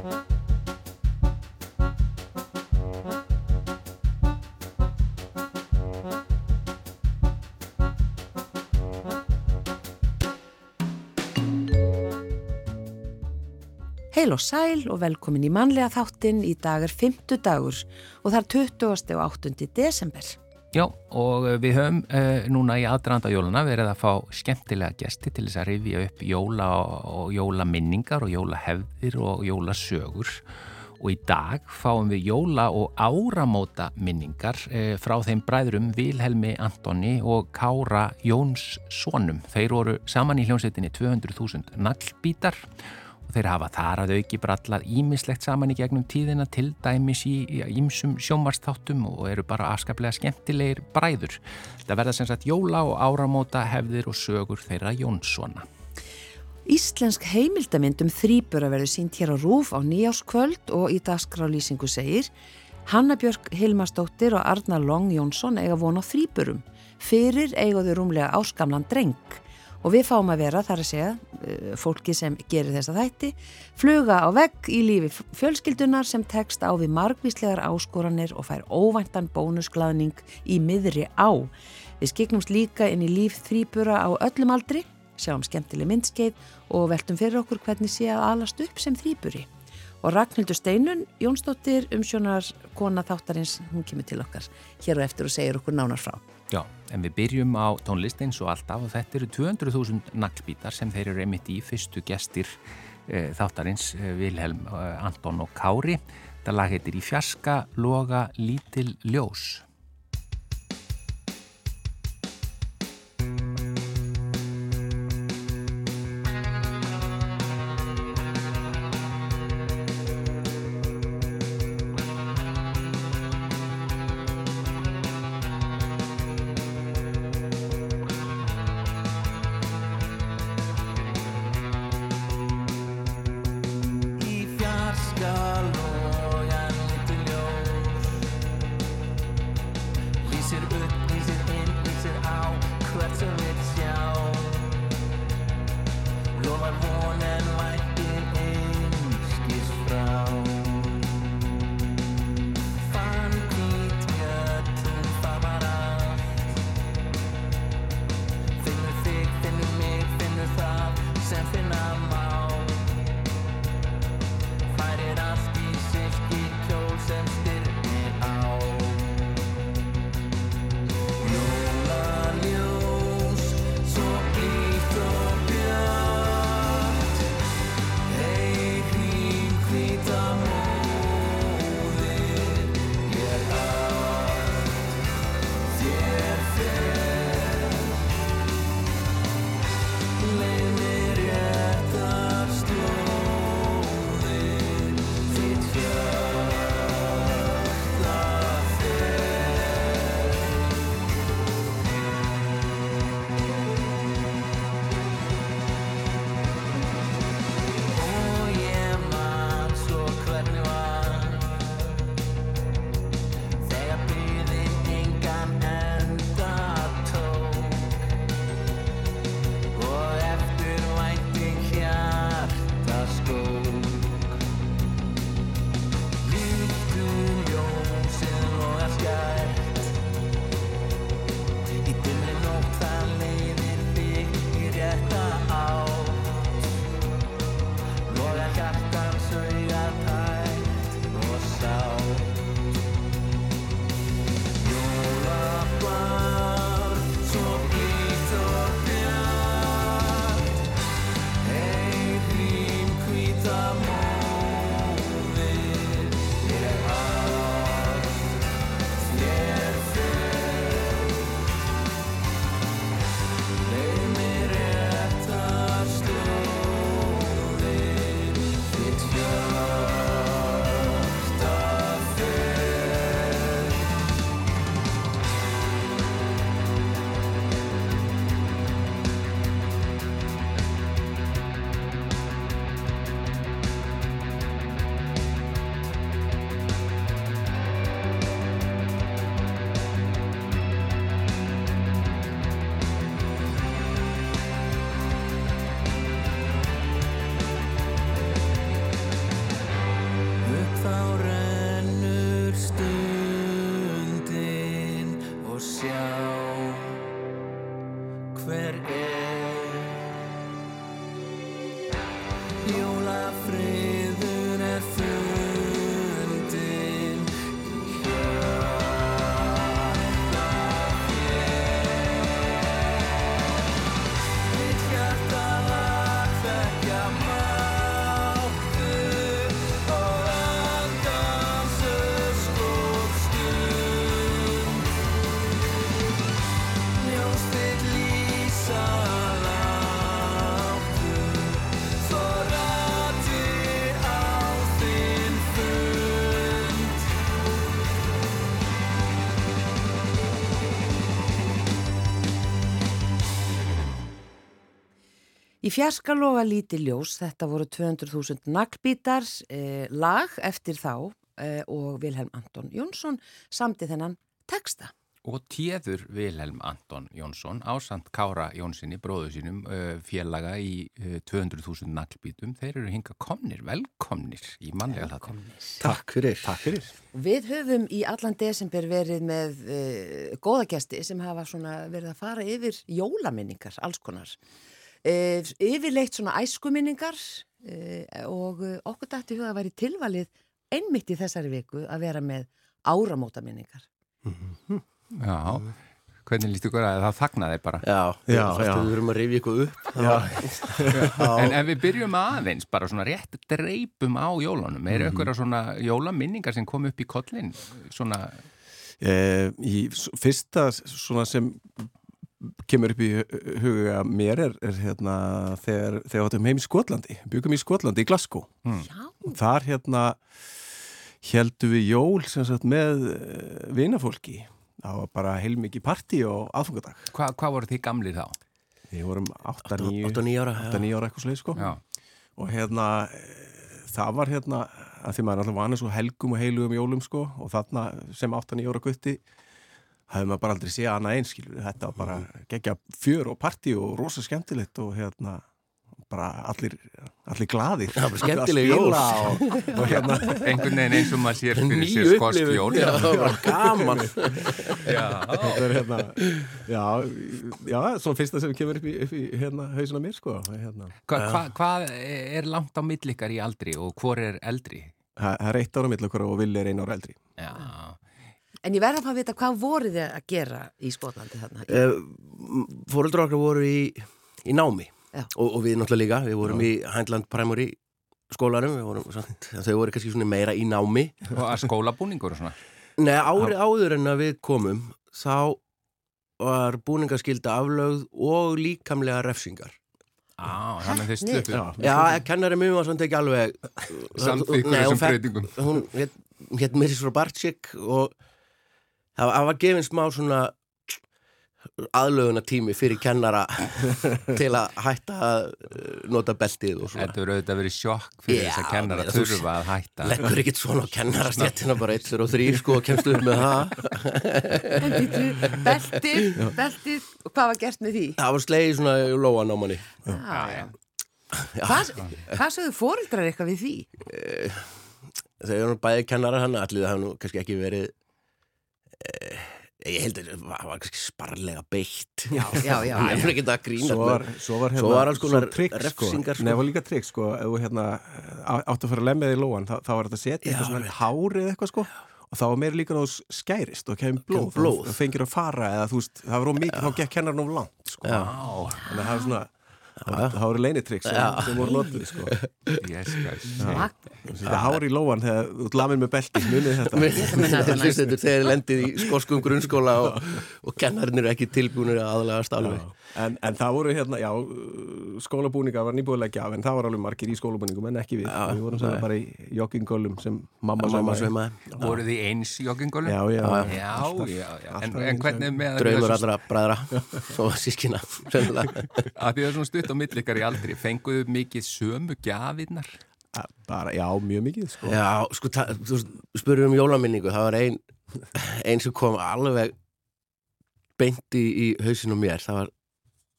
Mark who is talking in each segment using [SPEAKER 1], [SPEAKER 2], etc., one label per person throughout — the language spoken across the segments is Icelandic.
[SPEAKER 1] Heil og sæl og velkomin í manlega þáttinn í dagar 5. dagur og þar 20. og 8. desember.
[SPEAKER 2] Já, og eh, við höfum uh, núna í aðdraðanda jóluna verið að fá skemmtilega gesti til þess að rifja upp jóla og jólaminningar og jólahefðir og jólasögur og í dag fáum við jóla og áramóta minningar uh, eh, frá þeim bræðurum Vilhelmi Antoni og Kára Jóns Sónum. Þeir voru saman í hljómsveitinni 200.000 naglbítar og Þeir hafa þar að auki brallað ímislegt saman í gegnum tíðina til dæmis í ímsum sjómarstáttum og eru bara afskaplega skemmtilegir bræður. Það verða sem sagt jóla og áramóta hefðir og sögur þeirra Jónssona.
[SPEAKER 1] Íslensk heimildamindum þrýbur að verðu sínt hér á Rúf á nýjáskvöld og í dagskráðlýsingu segir Hanna Björk Hilmarsdóttir og Arna Long Jónsson eiga von á þrýburum. Fyrir eigaðu rúmlega áskamlan dreng og við fáum að vera, þar að segja eh, fólki sem gerir þessa þætti fluga á vegg í lífi fjölskyldunar sem tekst á við margvíslegar áskoranir og fær óvæntan bónusglaðning í miðri á. Við skiknumst líka inn í líf þrýbura á öllum aldri sjáum skemmtileg myndskeið og veltum fyrir okkur hvernig sé að alast upp sem þrýburi og Ragnhildur Steinun Jónsdóttir umsjónar kona þáttarins hún kemur til okkar hér og eftir og segir okkur nánar frá.
[SPEAKER 2] Já, en við byrjum á tónlisteins og alltaf og þetta eru 200.000 naglbítar sem þeir eru einmitt í fyrstu gestir e, þáttarins eh, Vilhelm, e, Anton og Kári. Þetta lag heitir Í fjarska loga lítil ljós.
[SPEAKER 3] Í
[SPEAKER 1] fjarskaloga lítið ljós, þetta voru 200.000 naglbítar, eh, lag eftir þá eh, og Vilhelm Anton Jónsson samti þennan texta.
[SPEAKER 2] Og téður Vilhelm Anton Jónsson ásand Kára Jónssoni, bróðu sínum, uh, félaga í uh, 200.000 naglbítum. Þeir eru hinga komnir, velkomnir í mannlega þetta.
[SPEAKER 4] Takk fyrir. Takk fyrir.
[SPEAKER 1] Við höfum í allan desember verið með uh, góða gesti sem hafa svona verið að fara yfir jólaminningar, alls konar. Uh, yfirleitt svona æskuminningar uh, og uh, okkur dætti huga að væri tilvalið einmitt í þessari viku að vera með áramótaminningar.
[SPEAKER 2] Já, hvernig líst ykkur að það? Þagnaði bara?
[SPEAKER 4] Já,
[SPEAKER 5] Já,
[SPEAKER 4] já, við erum að rifja ykkur upp.
[SPEAKER 2] En ef við byrjum aðeins, bara svona rétt dreipum á jólunum, er ykkur svona jólaminningar sem kom upp í kollin? Svona,
[SPEAKER 5] Eh, í fyrsta svona sem kemur upp í hu- huga mér er, er hérna þegar, þegar við áttum heim í Skotlandi byggum í Skotlandi, í Glasgow.
[SPEAKER 1] Já,
[SPEAKER 5] þar hérna heldum við jól sem sagt með uh, vinafólki. Það var bara heilmikið partí og aðfungadag
[SPEAKER 2] hvað hva voru þið gamlir þá?
[SPEAKER 5] við vorum 8-9
[SPEAKER 4] 8-9 ára. já.
[SPEAKER 5] 8-9 ára eitthvað sleið sko.
[SPEAKER 2] Já,
[SPEAKER 5] og hérna eh, það var hérna að því maður er alltaf vanið svo helgum og heilugum jólum sko. Og þarna sem 8-9 ára gutti hafði maður bara aldrei séð annað einskilur þetta var bara gegja fjör og partí og rosa skemmtilegt og hérna bara allir, allir glaðir
[SPEAKER 4] Það var bara skemmtileg
[SPEAKER 5] Að
[SPEAKER 4] jól.
[SPEAKER 5] spila og, og hérna
[SPEAKER 2] einhvern veginn eins og maður sér fyrir sér skosk
[SPEAKER 4] upplifun.
[SPEAKER 2] jól.
[SPEAKER 4] Já, það var bara gaman.
[SPEAKER 2] Já,
[SPEAKER 5] þetta er hérna já, já, svona fyrsta sem kemur upp í, upp í hérna hausina mér sko hérna.
[SPEAKER 2] Hva, hva, hvað er langt á millikar í aldri og hvor er eldri?
[SPEAKER 5] það er eitt ára mill okkur og Villi er einu ára eldri
[SPEAKER 2] Já,
[SPEAKER 1] en ég verða að fá að vita hvað voruð þið að gera í Skotlandi þarna?
[SPEAKER 4] Uh, Fóreldrar okkar voru í, í námi
[SPEAKER 1] Já.
[SPEAKER 4] og, og við náttúrulega líka, við vorum í Hindland Primary skólanum, við vorum, samt, þau voru kannski svona meira í námi.
[SPEAKER 2] og að skólabúningur og svona.
[SPEAKER 4] Nei, ári áður en að við komum, þá var búningaskylda aflögð og líkamlega refsingar.
[SPEAKER 2] Á, þannig að þau
[SPEAKER 1] Heppnir.
[SPEAKER 2] sluppu.
[SPEAKER 4] Já, kennari mjög var samt ekki alveg
[SPEAKER 2] Samþykkur þessum breytingum.
[SPEAKER 4] Hún hétt hét Miris Robarczyk og það var gefin smá svona aðlöguna tími fyrir kennara til að hætta að uh, nota beltið og svona
[SPEAKER 2] Þetta verður auðvitað verið sjokk fyrir þess að kennara þurfa að hætta.
[SPEAKER 4] leggur ekkit svona á kennarastjættina bara 1, 2 og 3 sko og kemst upp með það
[SPEAKER 1] beltið, beltið, og hvað var gert með því?
[SPEAKER 4] það var slegið svona í lóan á manni
[SPEAKER 1] Já, já. Hvað, hvað sögðu fóreldrar eitthvað við því?
[SPEAKER 4] þau eru nú bæði kennarar hann allir það hafa nú kannski ekki verið eh, ég held að það var, sparlega beitt
[SPEAKER 1] Já, já, já.
[SPEAKER 4] ég er ekki að grína
[SPEAKER 5] Svo var, svo var, hérna,
[SPEAKER 4] Svo var alls konar
[SPEAKER 5] trikk, sko.
[SPEAKER 4] refsingar, sko.
[SPEAKER 5] Nei, það var líka trikk, sko, ef þú hérna á- áttu að fara að lemmið í lóan, þá, þá var þetta að setja eitthvað svona hárið eitthvað, sko, og þá var meira líka að þú skærist og kemur blóð,
[SPEAKER 4] Kemur blóð.
[SPEAKER 5] og fengir að fara, eða þú veist, það var of mikið, þá gekk kennar nú langt, sko,
[SPEAKER 4] Já.
[SPEAKER 5] þannig að það var svona, voru leinitrikk sem, sem voru notuð, sko,
[SPEAKER 2] Ég skal segja.
[SPEAKER 1] Magn.
[SPEAKER 5] þetta hár í lóan þegar þú ert lamin með belti, munið þetta.
[SPEAKER 4] Þegar hlustendur þegar lendið í skoskum grunnskóla og, og kennarinn eru ekki tilbúinir að aðlagast alveg.
[SPEAKER 5] En, en það voru hérna, já, skólabúninga var að leggja af, en það var alveg margir í skólabúningum, en ekki við.
[SPEAKER 4] Já,
[SPEAKER 5] við vorum bara í joggingölum sem mamma
[SPEAKER 4] sveimaði.
[SPEAKER 2] Voru þið eins joggingólum?
[SPEAKER 5] Já, já,
[SPEAKER 2] Já, já, já. En,
[SPEAKER 5] alltaf
[SPEAKER 2] en
[SPEAKER 5] eins,
[SPEAKER 2] hvernig með
[SPEAKER 4] Draumur allra bræðra og sískina sennilega.
[SPEAKER 2] að því það er svona stutt á millikar í aldri fenguðu mikið sömu gjafirnar
[SPEAKER 5] Að Bara, já, mjög mikið, sko.
[SPEAKER 4] Já, sko, þú spurður um jólaminningu það var ein, ein sem kom alveg beint í, í hausinu á mér það var,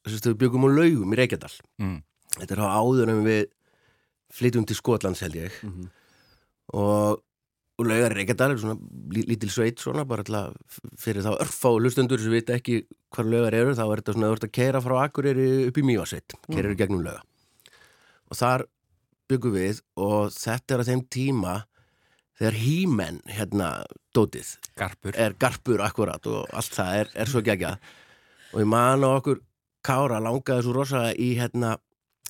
[SPEAKER 4] við byggum á laugum í Reykjadal
[SPEAKER 2] mm.
[SPEAKER 4] þetta er á áður en við flytjum til Skotlands held ég
[SPEAKER 5] Mhm.
[SPEAKER 4] og, og laugar Reykjadal er svona lí- lítil sveit svona bara að fyrir þá örfá hlustundur sem vita ekki hvar laugar eru þá er þetta svona að ert að keira frá Akureyri upp í Mývasveit, keira gegnum lauga. Og þar byggum við og þetta er á þeim tíma þegar hímenn hérna dótið
[SPEAKER 2] Garpur.
[SPEAKER 4] er garpur akkurat og allt það er, er svo gegja og ég man á okkur Kára langaði svo rosalega í hérna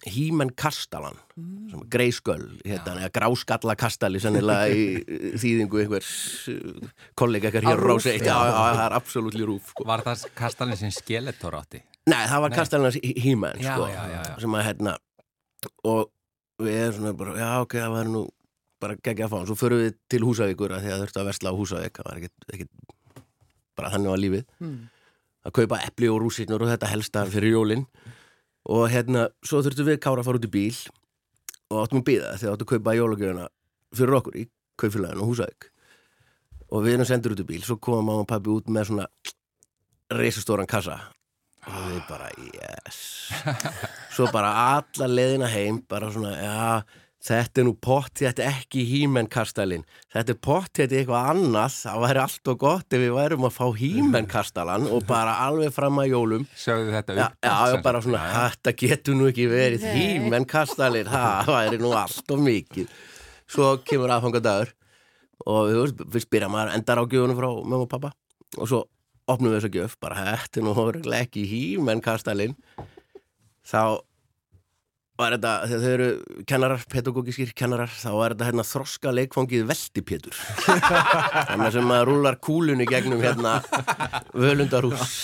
[SPEAKER 4] Hímen Kastalan sem er greisköll, hérna, eða gráskalla kastali sennilega í þýðingu einhvers uh, kollega ekkert hér
[SPEAKER 1] Rúf,
[SPEAKER 4] rási já, já, það er absolutt rúf sko.
[SPEAKER 2] Var það kastalinn sem skeletor átti?
[SPEAKER 4] Nei, það var Kastalans Hímen
[SPEAKER 2] Já,
[SPEAKER 4] sko,
[SPEAKER 2] já, já, já.
[SPEAKER 4] sem að hérna og við erum svona bara, já ok, það var nú bara geggja að fá, svo förum við til Húsavíkur að því að þurftu að versla á Húsavík það var ekkit, ekkit bara þannig var lífið
[SPEAKER 1] Mm.
[SPEAKER 4] að kaupa epli og rúsirnur og þetta helsta fyrir jólin og hérna, svo þurftu við kára að fara út í bíl og áttum að býða þegar áttum að kaupa jólagjöfuna fyrir okkur í kaupfélaginu og Húsavík. Og við erum sendur út í bíl svo koma mamma og pabbi út með svona reisastóran kassa. Og við bara, yes. Svo bara alla leðina heim bara svona, já þetta er nú pott, þetta er ekki hímennkastalinn þetta er pott, þetta er eitthvað annað það væri allt og gott ef við værum að fá hímennkastalan og bara alveg fram að jólum.
[SPEAKER 2] Sögðu þetta upp?
[SPEAKER 4] já, já, bara svona, þetta getur nú ekki verið hímennkastalinn, það væri nú allt og mikið. Svo kemur aðfangadagur og við fyrst byrja maður endar á gjöfunum frá mömmu og pappa og svo opnum við þessa gjöf, bara þetta er nú ekki hímennkastalinn þá var þetta, þegar þau eru kennarar, pedagógiskir kennarar, þá var þetta hérna þroska leikfangið veltipétur þannig sem maður rúlar kúlunni gegnum hérna völundarús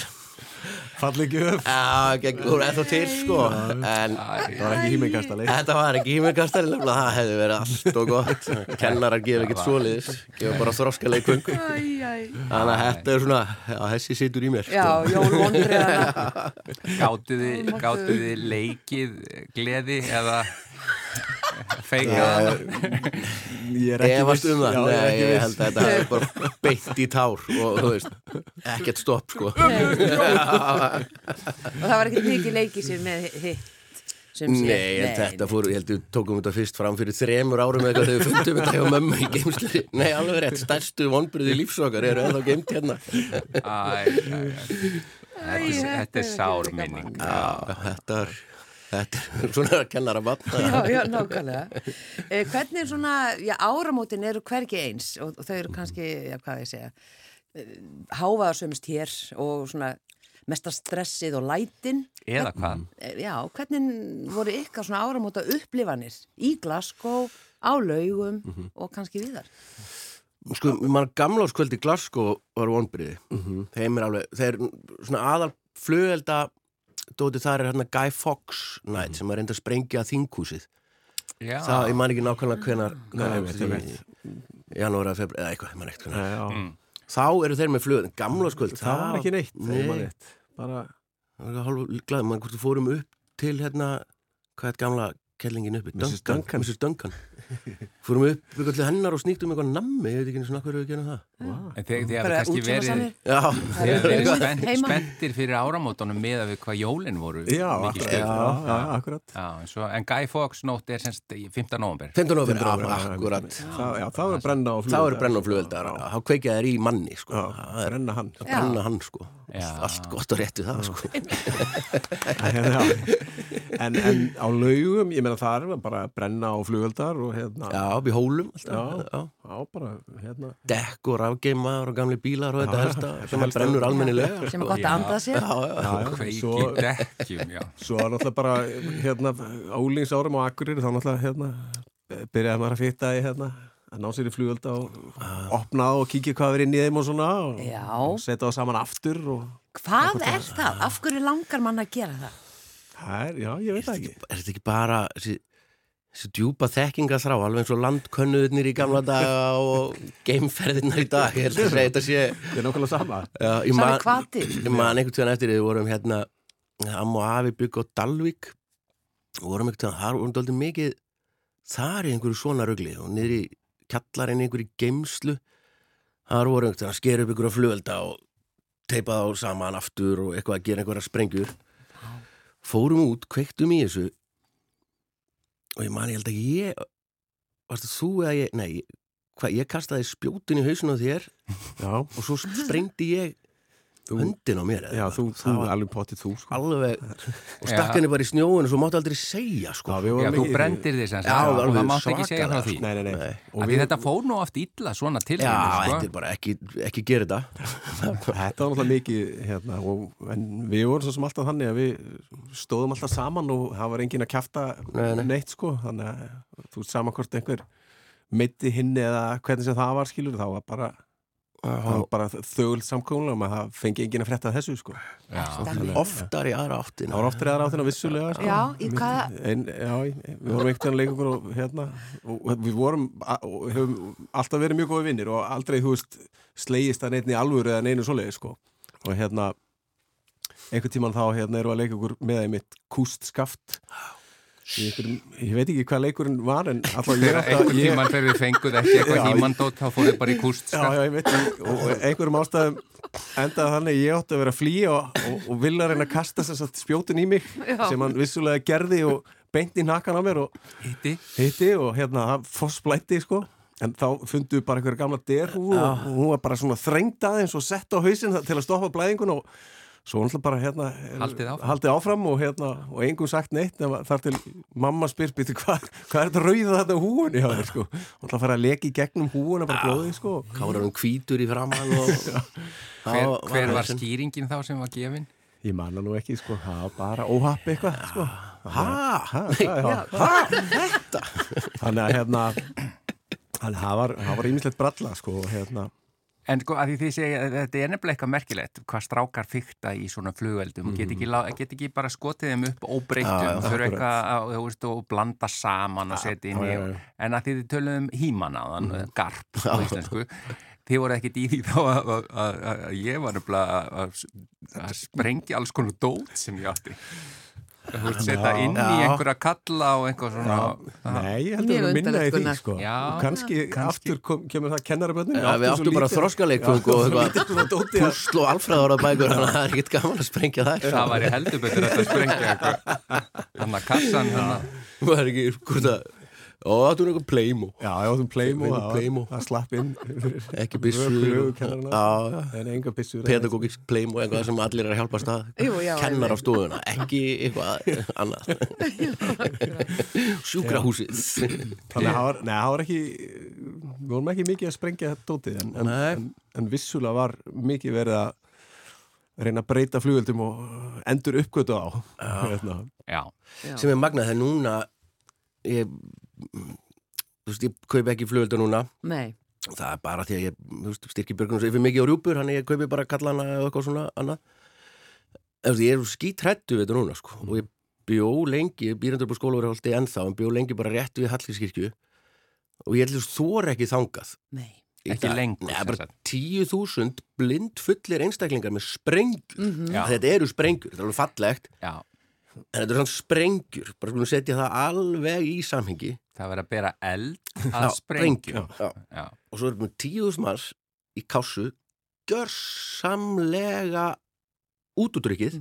[SPEAKER 5] Falli gjöf.
[SPEAKER 4] Þú er ennþá til sko. En
[SPEAKER 5] Það var ekki hímengastali
[SPEAKER 4] þetta var ekki hímengastari nefnilega, það hefði verið allt og gott. Kennarar gefa ekkert svoleiðis gefa bara þroska leikfang þannig að þetta er svona, já, þessi situr í mér
[SPEAKER 1] Já,
[SPEAKER 4] sko.
[SPEAKER 1] jól vondriðana
[SPEAKER 2] Gátu þið, gátu þið leikið gleði eða feikað
[SPEAKER 5] Ég er ekki viss.
[SPEAKER 4] um það,
[SPEAKER 5] Já, ég
[SPEAKER 4] ég held að þetta er bara beint í tár og þú veist, ekkert stopp sko.
[SPEAKER 1] Og það var ekkert mikið leikið sér með hitt sem sé.
[SPEAKER 4] Nei, en þetta fór, ég held við tókum þetta fyrst fram fyrir þremur árum eða eitthvað þegar við fundum þetta hjá mömmu í geimslu Nei, alveg rétt, stærstu vonbyrði lífsokar eru ennþá geimt hérna.
[SPEAKER 2] Æ, æ, æ. Þetta er- Þetta sár minning.
[SPEAKER 4] Já, þetta er, þetta er svona kennara batna
[SPEAKER 1] Já, já, nákvæmlega. Eh, hvernig er svona, já, áramótin eru hvergi eins og, og þau eru kannski, já, hvað ég segja, eh, hávaðarsömmist hér og svona mesta stressið og lætin.
[SPEAKER 2] Eða hvað?
[SPEAKER 1] Eh, Já, hvernig voru ykkar svona áramóta upplifanir í Glasgow, á laugum og kannski viðar?
[SPEAKER 4] Sko, mann gamla áskvöldi Glasgow var vonbyrði Þeim er alveg, þeir svona aðal flugvelda dótið þar er hérna Guy Fawkes night sem er reynda að sprengja þinghúsið
[SPEAKER 2] Já,
[SPEAKER 4] Það, ég man ekki nákvæmlega hvenar. Janúar eða februar, eða eitthvað, ég man ekkert hvenar
[SPEAKER 5] Já,
[SPEAKER 2] Mm.
[SPEAKER 4] Þá eru þeir með flugvelda, gamla áskvöld
[SPEAKER 5] Það var ekki neitt
[SPEAKER 4] Nei.
[SPEAKER 5] ég man rétt. Bara
[SPEAKER 4] Það var hálf glæð, mann hvort þú fórum upp til hérna, hvað er gamla kellingin uppi?
[SPEAKER 5] Mrs. Duncan.
[SPEAKER 4] Mrs. Duncan. fórum upp ykkur til hennar og sníktum eitthvað nammi, ég veit ekki eins og nakkur við gerum það.
[SPEAKER 2] En þegar þið hafa
[SPEAKER 1] Bara
[SPEAKER 2] kannski verið
[SPEAKER 1] er
[SPEAKER 2] spenntir fyrir áramótunum með að við hvað jólin voru
[SPEAKER 5] Já, já,
[SPEAKER 2] stuð.
[SPEAKER 5] já, já, akkurat
[SPEAKER 2] Já, en, svo, en Guy Fawkes nótt er semst í 15. november
[SPEAKER 4] 15 november,
[SPEAKER 5] 15 november,
[SPEAKER 4] já,
[SPEAKER 5] já,
[SPEAKER 4] akkurat.
[SPEAKER 5] Já, það var brenna á
[SPEAKER 4] Þá
[SPEAKER 5] flugvelda.
[SPEAKER 4] eru brenna á flugveldar, þá kveikja þær í manni, sko.
[SPEAKER 5] Já,
[SPEAKER 4] Það er
[SPEAKER 5] brenna hann
[SPEAKER 4] brenna hann, sko. Allt gott og rétt við það, sko.
[SPEAKER 5] En, en á laugum, ég meina það er bara brenna á flugveldar og hérna
[SPEAKER 4] Já, í hólum, alltaf.
[SPEAKER 5] Já. Bara, hérna
[SPEAKER 4] Dekk og rafgeimar og gamli bílar og þetta helsta
[SPEAKER 5] þetta
[SPEAKER 4] sem að brennur almennilega.
[SPEAKER 1] Sem er gott að anda sér.
[SPEAKER 5] Svo, er náttúrulega bara hérna, ólingsárum á Akureyri þá náttúrulega hérna, byrjaði maður að fitta í hérna, að ná sér í flugölda og opna og kíkja hvað er inn í þeim og svona og, og setja það saman aftur og
[SPEAKER 1] Hvað er það? Af hverju langar mann að gera það?
[SPEAKER 5] það er, já, ég veit það ekki
[SPEAKER 4] er þetta ekki bara þessi, þessi djúpa þekkingaþrá alveg eins og landkönnuðnir í gamla daga og geimferðirnar í dag ég held að segja þetta sé
[SPEAKER 5] það er nákvæmlega sama.
[SPEAKER 4] Já, ég man, ég man einhvern tíðan eftir því við vorum hérna Amma og Afi bygg á Dalvík og vorum einhvern tíðan, þar vorum daldið mikið þar í einhverju svona rugli og niður í kjallarinn í einhverju geimslu þar voru einhvern tíðan að skera upp einhverju flugölda og teipa þá saman aftur og eitthvað að gera einhverja sprengjur. Fórum út, kveiktum í þessu og ég man, ég held að ég varstu þú eða ég, nei hvað, ég kastaði spjótin í hausinu á þér
[SPEAKER 5] Já,
[SPEAKER 4] og svo sprengdi ég höndin á mér eða?
[SPEAKER 5] Já þú, þú alveg pottið þú sko.
[SPEAKER 4] alveg og stakk henni bara í snjóinu og svo máttu aldrei segja sko.
[SPEAKER 5] Já, við
[SPEAKER 2] Já, þú brendir því sem sagt. Og það mátt ekki segja frá því.
[SPEAKER 5] Nei, nei, nei,
[SPEAKER 2] því þetta fór nú oft illa svona til
[SPEAKER 4] Já,
[SPEAKER 2] henni,
[SPEAKER 4] þetta
[SPEAKER 2] sko.
[SPEAKER 4] er bara ekki, ekki gera þetta.
[SPEAKER 5] Þetta var náttúrulega mikið hérna, og, en við vorum svo sem alltaf þannig að við stóðum alltaf saman og það var enginn að
[SPEAKER 4] nei.
[SPEAKER 5] neitt sko. Þannig að þú veist saman hvort einhver meiti hinn eða hvernig sem það var skilur þá var bara, var bara þögult samkónulega og það fengi enginn að frétta þessu sko
[SPEAKER 2] Já.
[SPEAKER 4] Oftar í aðra áttina
[SPEAKER 5] Það var oftar eða áttina vissulega sko.
[SPEAKER 1] Já, í hvaða-
[SPEAKER 5] en, Já, í- við vorum einhvern veginn leikungur og hérna og við vorum og höfum alltaf verið mjög góði vinnir og aldrei, þú veist, slegist að neitt í alvöru eða neinu svoleiði sko og hérna einhvern tíman þá hérna erum við að leika okkur með einmitt kústskaft í einhverjum, ég veit ekki hvað leikurinn var en alltaf ég
[SPEAKER 2] Einhvern
[SPEAKER 5] að ég,
[SPEAKER 2] tímann við fenguð ekki
[SPEAKER 5] Já,
[SPEAKER 2] eitthvað hímandót þá fór þið bara í kúst
[SPEAKER 5] Já, já, ég veit og einhverjum ástæðum endaði þannig ég átti að vera að flýja og, og, og vilja reyna að kasta þess að spjótin í mig sem hann vissulega gerði og beint í nakkan á mér og
[SPEAKER 2] Hitti.
[SPEAKER 5] Hitti og hérna það fossblætti sko. En þá fundu við bara einhverja gamla derhúfu og hún var bara svona þrengd aðeins og sett á hausinn til að stoppa blæðingun og svo náttúrulega bara hérna
[SPEAKER 2] Haldið áfram.
[SPEAKER 5] haldið áfram og hérna og engum sagt neitt nema þar til mamma spyr býttu hvað hva er þetta rauða þetta sko. Og það fara að leki gegnum húfuna bara blóðið sko.
[SPEAKER 4] Kárar um hvítur í framann og
[SPEAKER 2] Hver, hver var skýringin þá sem var gefin?
[SPEAKER 5] ég manna nú ekki sko. Það var bara óhapp eitthvað sko.
[SPEAKER 4] Ha?
[SPEAKER 5] Ha, það, já. þannig að hérna það var ímislegt bralla sko og hérna
[SPEAKER 2] En sko að því þið segja, þetta er nefnilega eitthvað merkilegt hvað strákar fykta í svona flugveldum get, ekki, get ekki bara skotið þeim upp óbreyttum, þurfa eitthvað að, og blanda saman og setja inn í en að þið töluðum um hímanáðan garp á íslensku þið voru ekkit í því þá að, að, að, að ég var nefnilega að sprengja alls konar dót sem ég átti þú veist, setja inn í
[SPEAKER 4] Já.
[SPEAKER 2] einhverja kalla og einhver svona.
[SPEAKER 5] Nei, ég held
[SPEAKER 1] Mjög
[SPEAKER 5] að við minna í því sko.
[SPEAKER 2] Já,
[SPEAKER 5] Og kannski,
[SPEAKER 2] kannski.
[SPEAKER 5] aftur kom, kemur það kennaraböndin
[SPEAKER 4] Já, við áttum bara og eitthvað púsl og alfræðara bækur þannig að það er ekkert gaman að sprengja þær
[SPEAKER 2] það væri heldur betur þetta að sprengja eitthvað. Þannig að kassan þannig
[SPEAKER 4] Það er ekki, hvort að Ó, það er eitthvað Playmo?
[SPEAKER 5] Já, ég áttum Playmo,
[SPEAKER 4] Við
[SPEAKER 5] það,
[SPEAKER 4] Playmo.
[SPEAKER 5] það slapp inn.
[SPEAKER 4] Ekki. Já, já.
[SPEAKER 5] En enga byssur
[SPEAKER 4] Pedagógisk Playmo, eitthvað sem allir er að hjálpa stað.
[SPEAKER 1] Já,
[SPEAKER 4] Kennar á stofuna, ekki eitthvað annað. Sjúkrahúsið.
[SPEAKER 5] Þannig að það var, það ekki Við vorum ekki mikið að sprengja þetta dótið en, en, en, en vissulega var mikið verið að reyna að breyta flugöldum og endur uppgötu á. Hérna.
[SPEAKER 2] já,
[SPEAKER 4] sem er magnað þegar núna ég þú veist, ég kaupi ekki flugöldu núna.
[SPEAKER 1] Nei,
[SPEAKER 4] það er bara því að ég þú veist, styrki björgunum svo yfir mikið á rjúpur þannig að ég kaupi bara kallana eða eitthvað svona annað. Þú veist, ég er skítrættu við þetta núna sko. og ég bjó lengi, ég býr endur på skólaverðholti ennþá, en bjó lengi bara rétt við Hallgrímskirkju. Og ég held að þóra ekki þangað.
[SPEAKER 1] Nei.
[SPEAKER 2] Ekki lengur,
[SPEAKER 4] Nei, bara tíu þúsund blind fullir einstaklingar með sprengjur.
[SPEAKER 1] Mhm.
[SPEAKER 2] Já.
[SPEAKER 4] þetta eru sprengjur, þetta er alveg fallegt.
[SPEAKER 2] Já.
[SPEAKER 4] En þetta eru svona sprengjur bara skulum setja það alveg í samhengi
[SPEAKER 2] það verður að bera eld að
[SPEAKER 4] Já,
[SPEAKER 2] sprengju.
[SPEAKER 4] Já.
[SPEAKER 2] já,
[SPEAKER 4] og svo erum við þúsund manns í kásu gjörsamlega útútrykkið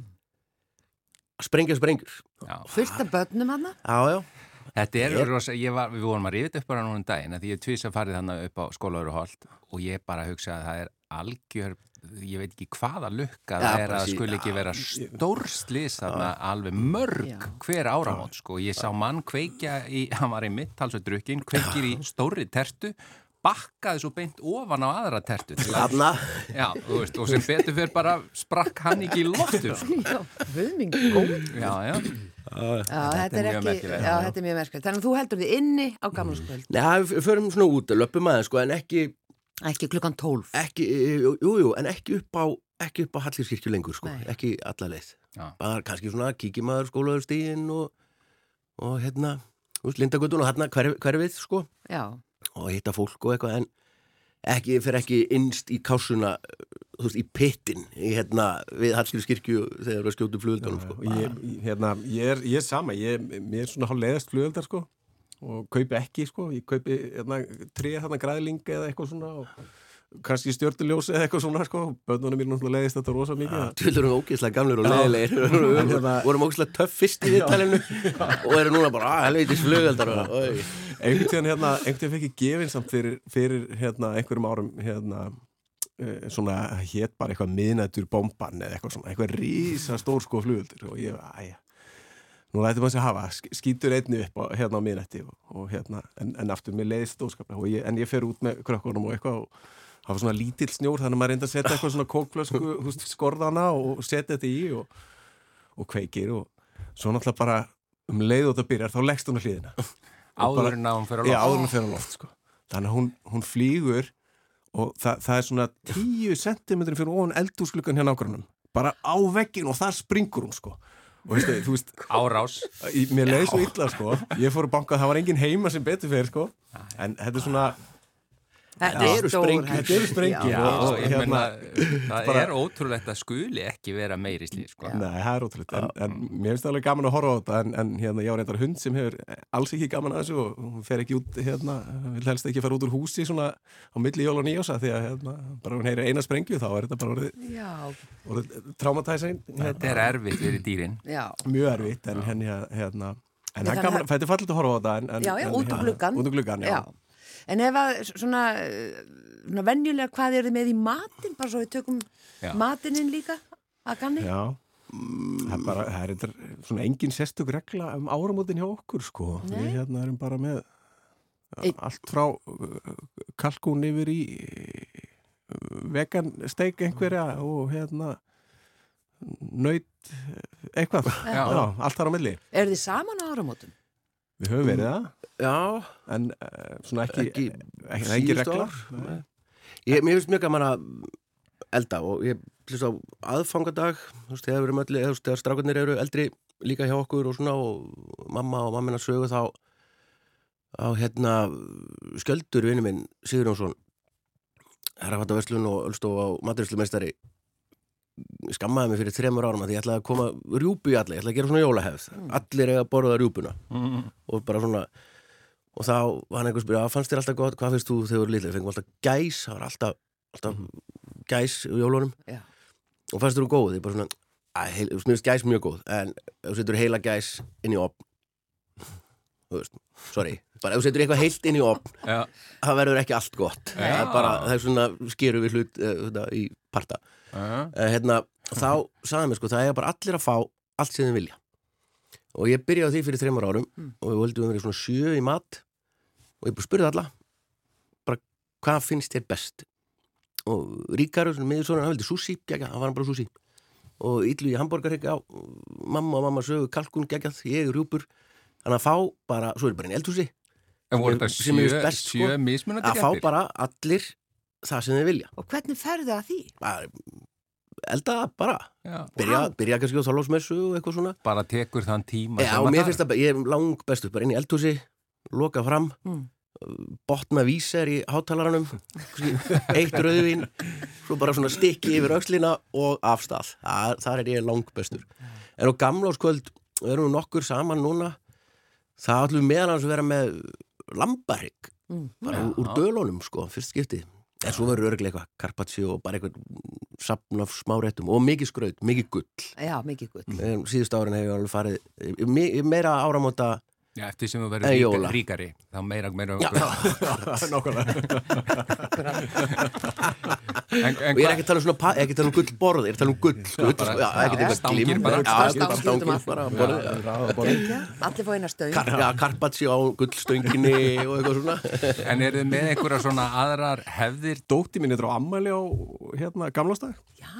[SPEAKER 4] að sprengja sprengjur.
[SPEAKER 1] Fullt af börnum hana
[SPEAKER 4] já, já,
[SPEAKER 2] Þetta er, rosa, ég var, við vorum að rifið upp bara núna um daginn að því ég tvís að farið þannig upp á skólaveruholt og ég bara hugsa að það er algjör, ég veit ekki hvaða lukka það er að skuli ekki
[SPEAKER 4] já.
[SPEAKER 2] vera stórslis þarna alveg mörg
[SPEAKER 1] Já.
[SPEAKER 2] hver áramót sko, ég sá mann kveikja í, hann var í mitt talsveit drukkin, kveikir í stóri tertu bakkaði svo beint ofan á aðra tertu að, já, þú veist, og sem betur fyrir bara sprakk hann ekki í loftu sko.
[SPEAKER 1] Já, höfming góð.
[SPEAKER 2] Já, já,
[SPEAKER 1] Já,
[SPEAKER 2] Þetta er
[SPEAKER 1] er ekki,
[SPEAKER 2] merkilegt.
[SPEAKER 1] já, þetta er mjög merkilegt. Þannig að þú heldur þið inni á gammalskvöld
[SPEAKER 4] Nei, við förum svona út, löpum aðeins sko, en ekki,
[SPEAKER 1] Ekki klukkan tólf
[SPEAKER 4] ekki jú, jú, en ekki upp á ekki upp á Hallgrímskirkju lengur sko,
[SPEAKER 1] Nei.
[SPEAKER 4] ekki alla leið
[SPEAKER 2] Já.
[SPEAKER 4] bara kannski svona kíkjum maður skólaður stíðin og, og hérna Lindagötun og hérna hver, hverfið sko
[SPEAKER 1] Já,
[SPEAKER 4] og hitta fólk og eitthvað en ekki, fyrir ekki innst í kásuna þú veist, í pittin í hérna við Hallgrímskirkju þegar við skjótu flugöldunum sko.
[SPEAKER 5] og ég, ég- hérna, ég, er, ég er sama ég, mér er svona hálf leiðast flugöldar sko og kaupi ekki sko. Ég kaupi hérna, tré hérna græðling eða eitthvað svona og kannski stjörnuljósi eða eitthvað svona sko. Bönnunum mér náttúrulega leiðist þetta rosa mikið. Að-
[SPEAKER 4] Þú erum ógeðslega gamlir og
[SPEAKER 5] En hérna-
[SPEAKER 4] vorum ógeðslega töff fyrst í viðtalinu og eru núna bara, að helveitis flugöldar og, oi.
[SPEAKER 5] einhvern tíðan hérna, einhvern tíðan fekk ég gefin samt fyrir, fyrir hérna, einhverjum árum hérna, uh, svona hétt bara eitthvað miðnættur bomban eða eitthvað svona, eitthvað rísa stór sko flugöldur og ég, æja nú lætum maður sér hafa, sk- skýtur einni upp á, hérna á miðnætti og, og hérna en, en aftur mér leiðist stóðskaplega og ég, en ég fer út með krökkunum og eitthvað og það var svona lítill snjór þannig að maður reynda að setja eitthvað svona kókflösku skorðana og setja þetta í og, og kveikir og svo náttúrulega bara um leið og þetta byrjar þá leggst hún á hlýðina
[SPEAKER 2] áður en að hún fyrir að
[SPEAKER 5] Já,
[SPEAKER 2] lofa
[SPEAKER 5] áður en fyrir á loft sko. Þannig að hún, hún flýgur og það, það er svona 10 cm fyrir ofan eldúsklukkan hérna ákvörnum bara á veggin og þar springur hún sko. Og veistu, þú veist
[SPEAKER 2] árás
[SPEAKER 5] mér leiði svo illa sko. ég fór að banka, það var engin heima sem betur fyrir sko. en þetta er svona
[SPEAKER 1] Þetta
[SPEAKER 4] eru sprengjur.
[SPEAKER 5] Þetta eru sprengjur,
[SPEAKER 1] Já.
[SPEAKER 5] og
[SPEAKER 2] ég
[SPEAKER 5] hérna-
[SPEAKER 2] meina, það
[SPEAKER 5] bara-
[SPEAKER 2] er ótrúlegt að skuli ekki vera meiri slíð sko.
[SPEAKER 5] Nei, það er ótrúlega, en, en mér finnst það alveg gaman að horfa á þetta, en, en hérna, ég var reyndar hund sem hefur alls ekki gaman að þessu og hún fer ekki út, hérna, vil helst ekki fara út úr húsi svona á milli jól og nýjósa því að, hérna, bara hún heyri eina sprengju þá er þetta bara orðið,
[SPEAKER 1] Já,
[SPEAKER 5] orðið traumatæsing,
[SPEAKER 2] þetta er erfitt fyrir dýrin
[SPEAKER 1] já.
[SPEAKER 5] mjög erfitt, en henni, hérna, en
[SPEAKER 1] Nei,
[SPEAKER 5] það er gaman, þetta er fallið að horfa á þetta, en, en
[SPEAKER 1] Já, já,
[SPEAKER 5] en,
[SPEAKER 1] út
[SPEAKER 5] hérna, úr gluggan, já.
[SPEAKER 1] En ef að svona, svona venjulega hvað er þið með í matinn, bara svo við tökum
[SPEAKER 2] Já.
[SPEAKER 1] matinn líka að ganni?
[SPEAKER 5] Já, það er bara, það er eitthvað svona engin sérstök regla um áramótin hjá okkur, sko.
[SPEAKER 1] Nei.
[SPEAKER 5] Við hérna erum bara með
[SPEAKER 1] Einn.
[SPEAKER 5] allt frá uh, kalkún yfir í uh, vegan steik einhverja og hérna nöyt eitthvað.
[SPEAKER 2] Já.
[SPEAKER 5] allt þar á milli.
[SPEAKER 1] Er þið saman á áramótum?
[SPEAKER 5] Við höfum verið það,
[SPEAKER 4] Já,
[SPEAKER 5] en uh, svona ekki,
[SPEAKER 4] Ekki
[SPEAKER 5] ekki, ekki, ekki
[SPEAKER 4] síðustu
[SPEAKER 5] regla.
[SPEAKER 4] ár. Nei. Ég, mér finnst mjög gaman að elda og ég hlust á aðfangadag, þú veist, þegar við erum öllu, þú veist, þegar strákarnir eru eldri líka hjá okkur og svona og mamma og mammina sögu þá á hérna sköldur vinnu minn Sigur Jónsson herrafatta verslun og ölstof á maturislumeistari skammaði mig fyrir þremur árum að ég ætlaði að koma rjúpu í alla, ég ætlaði að gera svona jólahefð allir eiga að borða rjúpuna. Og bara svona og þá var einhvers byrja, fannst þér alltaf gott, hvað finnst þú þegar þú eru lítið, fengum alltaf gæs það var alltaf, alltaf gæs í jólunum.
[SPEAKER 1] Já.
[SPEAKER 4] og fannst þú góð, ég bara svona að, heil, þú snurist gæs mjög góð, en ef þú setur heila gæs inn í opn þú veist, sorry bara ef þú setur eitthvað heilt inn í opn það verður ekki allt gott. Það er bara, það er svona skeru við hlut uh, í parta. Uh, hérna, þá sagði mér sko það er bara allir að fá allt sem þið vilja. Og ég byrjaði því fyrir þreymar árum og við völdum verið svona sjö í mat og ég bara spurði alla bara hvað finnst þér best? Og Ríkar, miður svona, hann vildi sushi gegja, hann var bara sushi. Og Yllu í hambúrgarhygga mamma og mamma sögu kalkun geggjað, ég rjúpur. Þannig að fá bara, svo er bara einn eldhúsi.
[SPEAKER 2] En voru þetta
[SPEAKER 4] Sem finnst best, sko, að fá bara allir það sem þið vilja.
[SPEAKER 1] Og hvernig ferðu að því?
[SPEAKER 4] bara, elda það bara.
[SPEAKER 2] Já,
[SPEAKER 4] byrja, byrja kannski á þálósmessu og eitthvað svona.
[SPEAKER 2] Bara tekur þann tíma
[SPEAKER 4] Já, mér
[SPEAKER 2] það-
[SPEAKER 4] finnst það, ég er lang bestur bara inn í eldhúsi, loka fram
[SPEAKER 1] Mm.
[SPEAKER 4] botna víser í hátalaranum eitt rauðvín svo bara svona stikki yfir öxlina og afstað, þar, þar er ég lang bestur. En á gamláskvöld við erum nú nokkur saman núna. Það ætlum við meðan að vera með lambarygg
[SPEAKER 1] Mm.
[SPEAKER 4] bara úr, úr dölunum sko, fyrst skipti en svo verður örglega eitthvað carpaccio og bara eitthvað sapn af smáréttum og mikið skraut, mikið gull
[SPEAKER 1] Já, mikið gutt.
[SPEAKER 4] um, síðust árin hefur ég alveg farið meira áramóta
[SPEAKER 2] Já, eftir sem þú verður
[SPEAKER 4] jóla.
[SPEAKER 2] ríkari þá meira, meira
[SPEAKER 4] Já,
[SPEAKER 5] Nákvæmlega.
[SPEAKER 2] en, en
[SPEAKER 4] og ég er ekki að tala um svona er ekki að tala um gullborð, ég er að tala um gull sko, já, ekki
[SPEAKER 2] stangir
[SPEAKER 1] út um.
[SPEAKER 4] Já,
[SPEAKER 1] allir fá eina stöng.
[SPEAKER 4] Já, karpatsi á gullstönginni og eitthvað svona
[SPEAKER 2] en eru þið með einhverja svona aðrar hefðir
[SPEAKER 5] Dótti mín er á ammæli á hérna, gamlástag.
[SPEAKER 1] Já,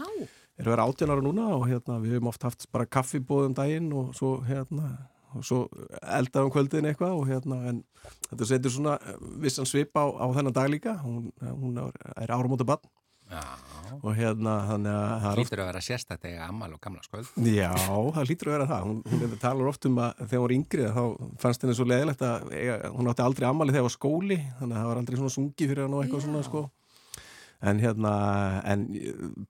[SPEAKER 5] er að vera 18 ára núna og hérna, við höfum oft haft bara kaffibóðum daginn og svo, hérna, og svo eldaðum kvöldin eitthvað og hérna, en þetta setur svona vissan svip á, á þennan dag líka. Hún, hún er, er áramóta bann
[SPEAKER 2] Já,
[SPEAKER 5] og hérna, þannig að það er
[SPEAKER 2] hlýtur að vera sérstætt eiga ammal og gamla skvöld.
[SPEAKER 5] Já, það lítur að vera það. Hún, hún talar oft um að þegar hún var yngri þá fannst henni svo leðilegt að eiga, hún átti aldrei ammali þegar það var skóli þannig að það var aldrei svona sungi fyrir hann og eitthvað
[SPEAKER 1] Já.
[SPEAKER 5] svona sko. En hérna, en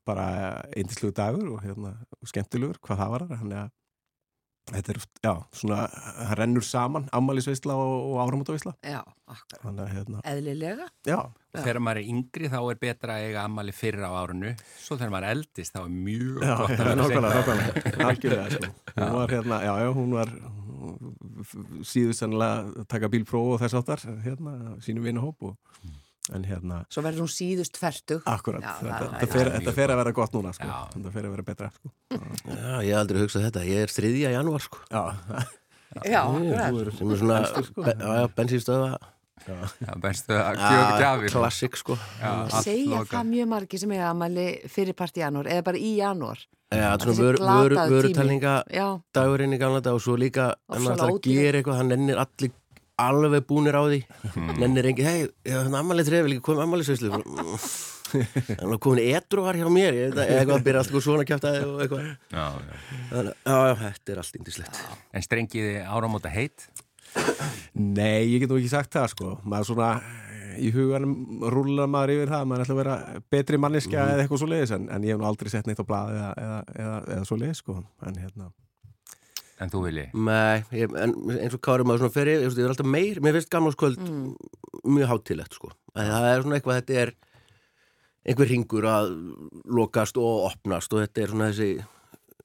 [SPEAKER 5] bara eindislegu dagur og hérna skemmtilegur, hvað það var þannig að þetta er, já, svona það rennur saman, ammælisveisla og, og áramótaveisla.
[SPEAKER 1] Já, akkur.
[SPEAKER 5] þannig að hérna,
[SPEAKER 1] Eðlilega.
[SPEAKER 5] já,
[SPEAKER 1] Já.
[SPEAKER 2] Þegar maður er yngri þá er betra að eiga ammali fyrir á árunu svo þegar maður er eldist þá er mjög
[SPEAKER 5] já,
[SPEAKER 2] gott að vera
[SPEAKER 5] algjörlega, sko. Hún var hérna, já, já, hún var síður sannlega taka bílpróf og þess áttar hérna, sínum vinahóp og, en hérna,
[SPEAKER 1] Svo verður hún síðust fertug.
[SPEAKER 5] akkurat
[SPEAKER 1] Já,
[SPEAKER 5] þetta,
[SPEAKER 1] það-
[SPEAKER 5] þetta,
[SPEAKER 2] er
[SPEAKER 5] þetta fer að vera gott núna sko. Þetta fer að vera betra sko.
[SPEAKER 4] Já, ég aldrei hugsað þetta, ég er þriðja janúar sko
[SPEAKER 5] Já,
[SPEAKER 1] Já, akkurat.
[SPEAKER 4] sem er svona,
[SPEAKER 5] sko.
[SPEAKER 4] be, já,
[SPEAKER 2] gjafir.
[SPEAKER 4] klassik sko
[SPEAKER 1] Segja það mjög margir sem eiga amali fyrir part í janúar eða bara í janúar.
[SPEAKER 4] Já, er svona vör, vör,
[SPEAKER 1] Já,
[SPEAKER 4] dagurinn í gamla dag og svo líka að gera eitthvað, hann nennir allir alveg búnir á því. Nennir engi, hei, ég hef ammalið þref vil ekki koma ammalið sveislu hann var komin etruvar hjá mér að eitthvað að byrja alltaf svona
[SPEAKER 2] Já, já.
[SPEAKER 4] Þannig, já, þetta er allt indislegt
[SPEAKER 2] En strengiði áramóta heitt?
[SPEAKER 5] Nei, ég get nú ekki sagt það sko. Maður svona í huganum rúlar maður yfir það, maður ætla að vera betri manniska eða eitthvað svo leiðis en, en ég hef nú aldrei sett neitt á blað eða, eða, eða, eða svo leiðis sko. En hérna,
[SPEAKER 2] En þú vilji?
[SPEAKER 4] Nei, ég, en eins og Kári maður svona fer ég, ég er alltaf meir, mér finnst gamláskvöld mjög hátilegt sko. Að það er svona eitthvað, þetta er einhver ringur að lokast og opnast og þetta er svona þessi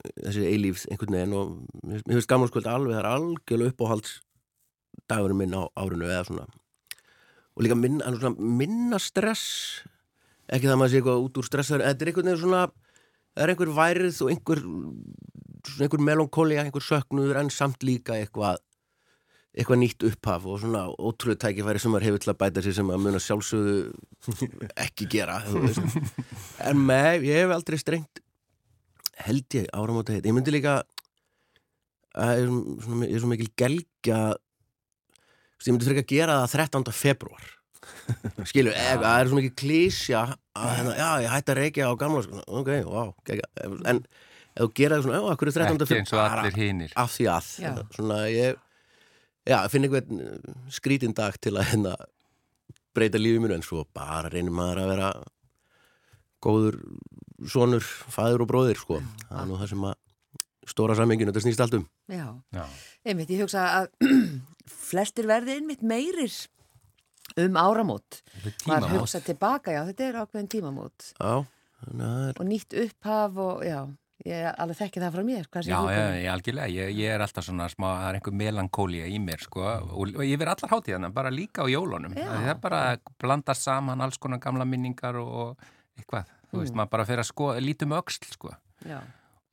[SPEAKER 4] þessi eilífð einhvern veginn og mér finnst- gamláskvöld alveg, það er algjörlega uppáhalds dagurinn minn á árinu eða svona. Og líka minna, er svona minna stress ekki það að maður sé eitthvað út úr stressar þetta er einhvern veginn svona það er einhver værið og einhver svona einhver melankólia, einhver söknuður en samt líka eitthvað eitthvað nýtt upphaf og svona ótrúið tækifæri sem maður hefur til að bæta sér sem að sjálfsögðu ekki gera en með, ég hef aldrei strengt held ég áramóta heit ég myndi líka að ég er er svo mikil gelgja ég myndi frekar gera það 13. februar skilu, ef, það er svo mikil klísja að hérna, já, ég hætti að reykja á gamla ok, wow, gegga. en ef þú gera það svona, já, akkur er 13.
[SPEAKER 2] Ekki eins og allir hinnir.
[SPEAKER 4] af því að
[SPEAKER 1] Já.
[SPEAKER 4] svona ég já, finn einhvern skrítin dag til að hérna breyta lífið mér en svo bara reynir maður að vera góður sonur, fæður og bróðir sko. það er nú það sem að stóra samminginu, þetta snýst allt um
[SPEAKER 1] já.
[SPEAKER 2] Já.
[SPEAKER 1] Einmitt, ég hugsa að flestir verði einmitt meirir um áramót.
[SPEAKER 2] Er
[SPEAKER 1] Maður hugsa tilbaka, já, þetta er ákveðin tímamót.
[SPEAKER 4] já, þannig að það er
[SPEAKER 1] Og nýtt upphaf og, já, ég alveg þekki það frá mér. Hvað
[SPEAKER 2] Já, já, ég, algjörlega, ég, ég er alltaf svona smá, það er einhver melankólía í mér, sko, og, og ég verð allar hátíðana, bara líka á jólunum.
[SPEAKER 1] Já.
[SPEAKER 2] Það er bara að blanda saman alls konar gamla minningar og eitthvað, þú
[SPEAKER 1] Mm.
[SPEAKER 2] veist, maður bara fer að sko, lítum öxl, sko.
[SPEAKER 1] Já.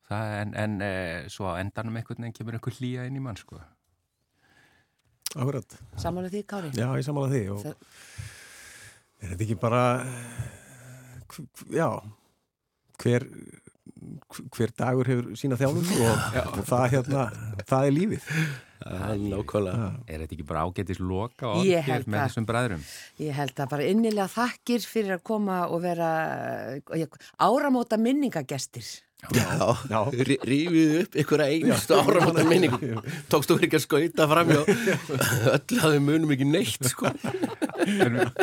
[SPEAKER 2] Það, en en e, svo á endanum einhvern veginn kemur einhver hlýja inn í mann, sko.
[SPEAKER 5] akkurat
[SPEAKER 1] Sammála því, Kári?
[SPEAKER 5] Já, ég samála því og
[SPEAKER 1] Það-
[SPEAKER 5] er þetta ekki bara hv- já hver hver dagur hefur sína þjálfum og, og það hérna það er lífið
[SPEAKER 4] það er nákvæmlega
[SPEAKER 2] Er þetta ekki bara ágætis loka og
[SPEAKER 1] held
[SPEAKER 2] með þessum bræðrum?
[SPEAKER 1] Ég held að bara innilega þakkir fyrir að koma og vera ég, áramóta minningagestir.
[SPEAKER 4] Já,
[SPEAKER 5] Já.
[SPEAKER 4] rí- rífið upp ykkur einustu áramóta minning Tókstu ekki að skauta framjá Öll að við munum ekki neitt sko.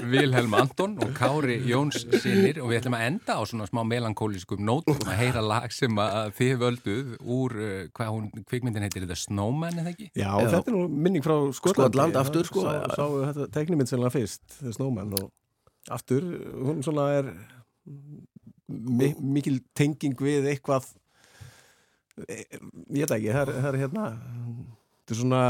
[SPEAKER 2] Vilhelm Anton og Kári Jóns sinir og við ætlum að enda á svona smá melankólískum nótum að heyra lag sem að þið völduð úr, uh, hvað hún, kvikmyndin heitir þetta Snowman eða ekki?
[SPEAKER 5] Já, þetta er nú minning frá
[SPEAKER 4] Skotland aftur, sko,
[SPEAKER 5] Sá,
[SPEAKER 4] já.
[SPEAKER 5] sá þetta teiknumynd sennilega fyrst The Snowman og aftur, hún svona er mikil tenging við eitthvað e- ég veit ekki, það er, það er hérna þetta er svona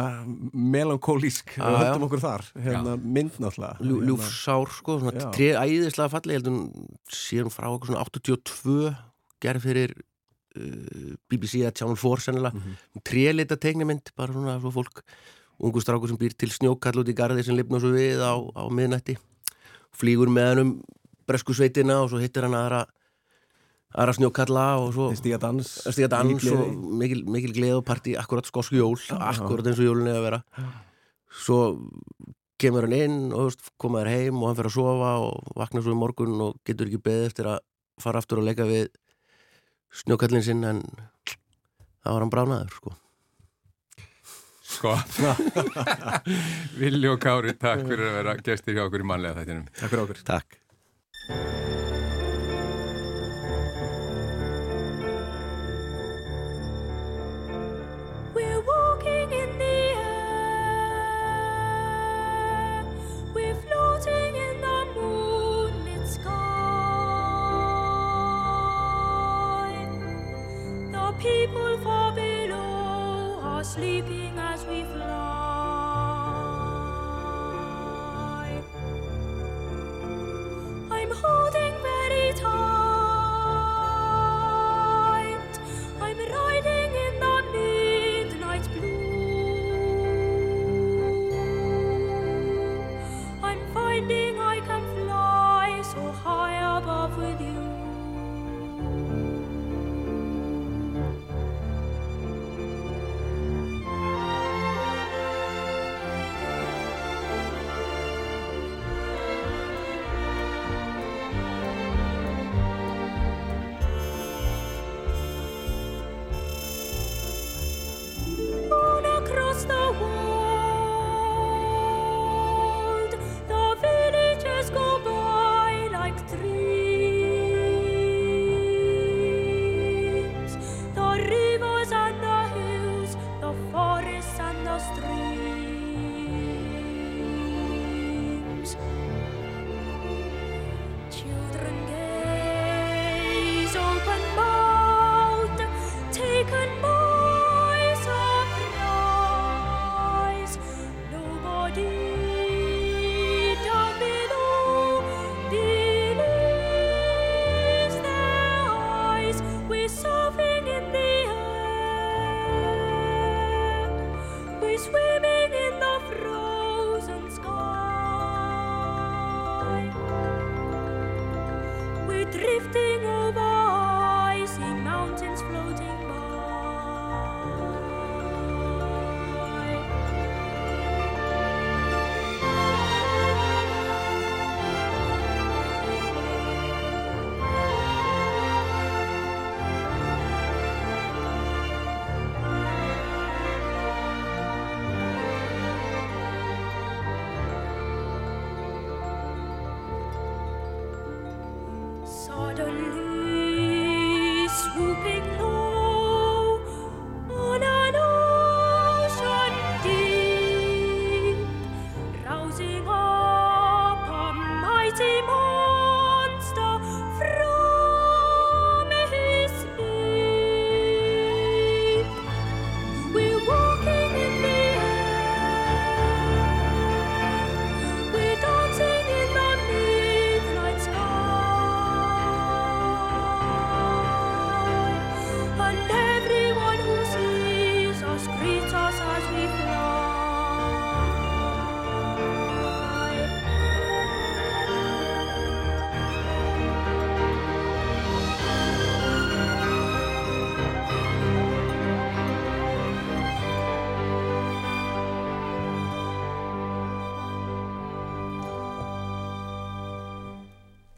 [SPEAKER 5] melankólísk við
[SPEAKER 4] já.
[SPEAKER 5] höldum okkur þar hérna, mynd náttúrulega
[SPEAKER 4] Ljú,
[SPEAKER 5] Hérna,
[SPEAKER 4] Ljúfsár sko, svona tré æðislega falli Ég held hún séum frá okkur svona 82 gerð fyrir uh, BBC eða Channel 4 sennilega mm. -hmm. Trélita teiknimynd, bara svona svo fólk ungu strákur sem býr til snjókall út í garði sem lifna svo við á, á miðnætti flýgur með hann um bresku sveitina og svo hittir hann aðra aðra snjókalla og svo
[SPEAKER 5] stíga dans
[SPEAKER 4] stíga dans
[SPEAKER 5] mikil
[SPEAKER 4] og mikil, mikil gleð og partí akkurat skosku jól, akkurat eins og jólun er að vera. Svo kemur hann inn og veist, koma þér heim og hann fer að sofa og vakna svo í morgun og getur ekki beðið eftir að fara aftur og leika við snjókallin sinn en það var hann bránaður sko.
[SPEAKER 2] Sko. Villi og Kári, takk fyrir að vera gestir hjá okkur í mannlega þættinum.
[SPEAKER 5] Takk fyrir okkur.
[SPEAKER 4] Takk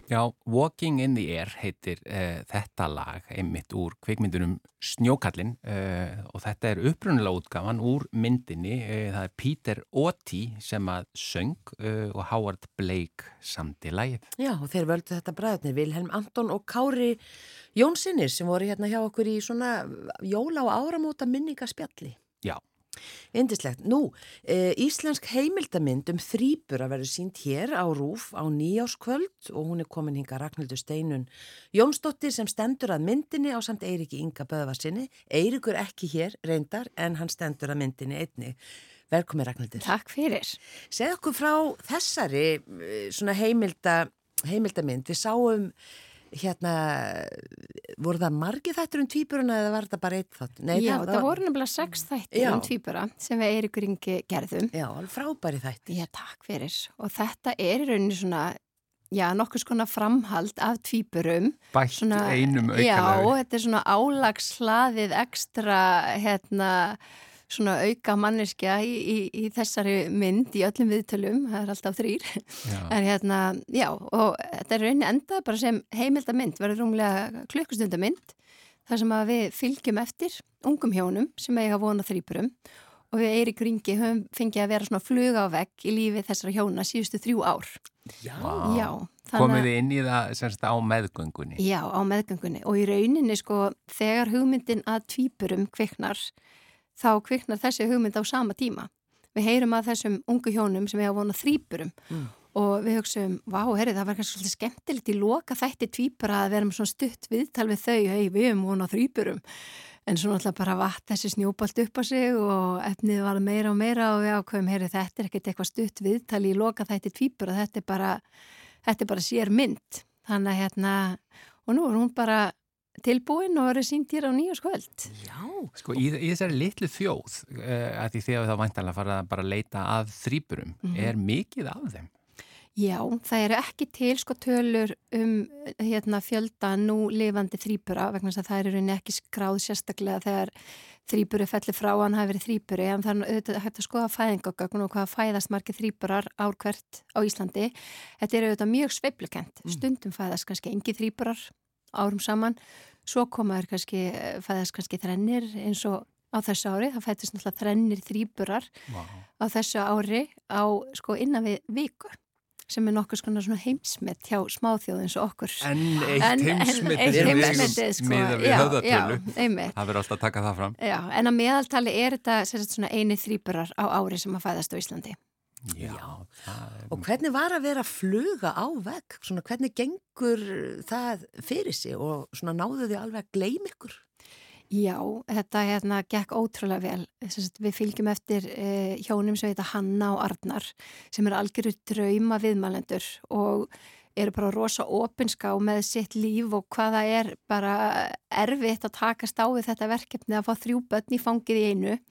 [SPEAKER 2] Já, Walking in the Air heitir uh, þetta lag einmitt úr kvikmyndunum Snjókallin uh, og þetta er upprunalega útgafan úr myndinni. Uh, það er Peter Oti sem að söng uh, og Howard Blake samti lagið.
[SPEAKER 1] Já, og þeir völdu þetta bræðurnir, Vilhelm Anton og Kári Jónsinnir sem voru hérna hjá okkur í svona jóla og áramóta minningaspjalli.
[SPEAKER 2] Já,
[SPEAKER 1] Indislegt. Nú, e, íslensk heimildamind um þrýbur að verður sínt hér á Rúf á nýjáskvöld og hún er komin hinga Ragnhildur Steinun Jónsdóttir sem stendur að myndinni á samt Eiriki Inga Böðvarsinni. Eirikur ekki hér reyndar en hann stendur að myndinni einni. Velkomin Ragnhildur.
[SPEAKER 6] Takk fyrir.
[SPEAKER 1] Segð okkur frá þessari eh, svona heimilda, heimildamind. Við sáum hérna, voru það margi þættur um tvíburuna eða var þetta bara eitt þátt? Nei,
[SPEAKER 6] Já, það, voru nefnilega sex þættir
[SPEAKER 1] Já.
[SPEAKER 6] um tvíbura sem við Eiríkur Ingi gerðum.
[SPEAKER 1] Já, alveg frábæri þættir.
[SPEAKER 6] Já, takk fyrir. Og þetta er í rauninni svona, já, nokkuð skona framhald af tvíburum.
[SPEAKER 2] bætt
[SPEAKER 6] Svona,
[SPEAKER 2] einum
[SPEAKER 6] Já,
[SPEAKER 2] aukalega.
[SPEAKER 6] þetta er svona álagslaðið ekstra, hérna, svona auka manneskja í, í, í þessari mynd í öllum viðtölum, það er alltaf þrýr. En hérna, já, og þetta er rauninni endað bara sem heimildamynd, verður rúmlega klukkustundamynd, þar sem að við fylgjum eftir ungum hjónum sem eiga vona þrýpurum og við Eirík Ringi höfum fengið að vera svona fluga á vegg í lífi þessara hjóna síðustu þrjú ár.
[SPEAKER 1] Já.
[SPEAKER 6] Já,
[SPEAKER 2] Komið þið inn í það semst á meðgöngunni.
[SPEAKER 6] Já, á meðgöngunni og í rauninni sko þegar hugmyndin að tvípurum kviknar þá kviknar þessi hugmynd á sama tíma. Við heyrum að þessum ungu hjónum sem eiga vona þrýpurum og við hugsaum, vá, herri, það var kannski svolítið skemmtilegt í loka þætti tvípura að vera með svona stutt viðtal við þau, hei, við erum vona þrýpurum. En svo náttúrulega bara vatt þessi snjóbalt upp á sig og efnið var meira og meira og við ákveðum, heyri, þetta er ekkert eitthvað stutt viðtali í loka þætti tvíbur og þetta er bara, þetta er bara sér mynd. Þannig að hérna, og nú er hún bara tilbúin og verið sínt hér á nýjaskvöld.
[SPEAKER 1] Já,
[SPEAKER 2] Sko í, í þessari litlu þjóð, uh, að því þegar það væntanlega fara bara að leita að þrýburum, er mikið af þeim?
[SPEAKER 6] Já, það eru ekki til sko tölur um hérna, fjölda nú lifandi þrýbura vegna þess að það eru ekki skráð sérstaklega þegar þrýburu fellir frá hann hafi verið þrýburi en það er auðvitað hægt að skoða fæðingagögn og hvað fæðast margir þrýburar ár hvert á Íslandi. Þetta er auðvitað mjög sveiflukent. Stundum fæðast kannski engi þrýburar árum saman. Svo koma þér kannski, fæðast kannski þrennir eins og á þessu ári. Það fættist náttúrulega þrennir þrýburar
[SPEAKER 2] Wow.
[SPEAKER 6] á þessu ári á sko innan við viku sem er nokkuð svona heimsmet hjá smáþjóð eins og okkur.
[SPEAKER 2] En eitt
[SPEAKER 6] En- en-
[SPEAKER 2] heimsmyndið
[SPEAKER 6] sko.
[SPEAKER 2] miða við höfðatölu. Það verður alltaf að taka það fram.
[SPEAKER 6] Já, en að meðaltali er þetta svona eini þrýburar á ári sem að fæðast á Íslandi.
[SPEAKER 2] Já, er...
[SPEAKER 1] og hvernig var að vera að fluga á vegg? Svona hvernig gengur það fyrir sig og svona náðu þið alveg að gleyma ykkur?
[SPEAKER 6] Já, þetta hérna gekk ótrúlega vel. Við fylgjum eftir eh, hjónum sem heita Hanna og Arnar sem er algjörur drauma viðmælendur og eru bara rosa opinská með sitt líf og hvaða er bara erfitt að takast á við þetta verkefni að fá þrjú börn í fangið í einu og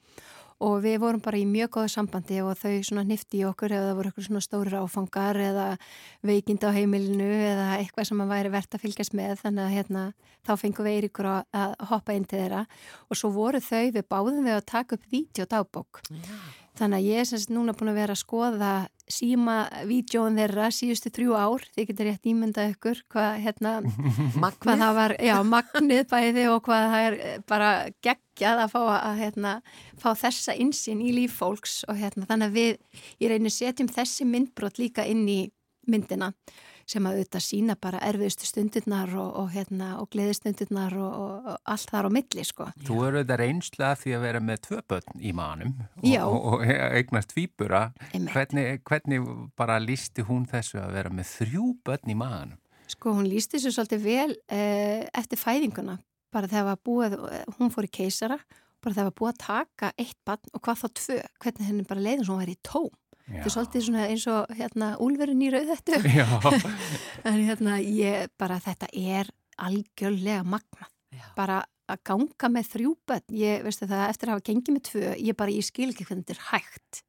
[SPEAKER 6] við vorum bara í mjög góðu sambandi og þau svona hnifti í okkur eða það voru eitthvað svona stórir áfangar eða veikind á heimilinu eða eitthvað sem að væri verðt að fylgjast með. Þannig að hérna, þá fengum við Eiríkur að, hoppa inn til þeirra. Og svo voru þau, við báðum við að taka upp vídeodagbók. Þannig að ég er semst núna búin að vera að skoða síma vídjóin þeirra síðustu þrjú ár, þið getur rétt ímyndað ykkur hvað hérna hvað það var, já, magnið bæði og hvað það er eh, bara geggjað að fá að hérna, fá þessa insinn í líf fólks og hérna þannig að við í reynu setjum þessi myndbrot líka inn í myndina sem að auðvitað sína bara erfiðustu stundirnar og, og hérna og gleðistundirnar og, og, og allt þar á milli sko.
[SPEAKER 2] Þú eru þetta reynslu að því að vera með tvö börn í manum og,
[SPEAKER 6] Já.
[SPEAKER 2] og, og eignast.
[SPEAKER 6] Einmitt.
[SPEAKER 2] Hvernig, hvernig bara lísti hún þessu að vera með þrjú börn í manum?
[SPEAKER 6] Sko hún lísti þessu svolítið vel eh, eftir fæðinguna bara þegar var búið, hún fór í keisara bara þegar var búið að taka eitt barn og hvað þá tvö, hvernig henni bara leiðum svo hún væri í tóm. Þetta er svolítið svona eins og hérna úlverun í rauðettu.
[SPEAKER 2] Já,
[SPEAKER 6] En hérna ég bara þetta er algjörlega magnað.
[SPEAKER 1] Já.
[SPEAKER 6] Bara að ganga með þrjú börn, ég veistu það eftir að hafa gengið með tvö, ég bara, ég skil ekki hvernig þetta er hægt.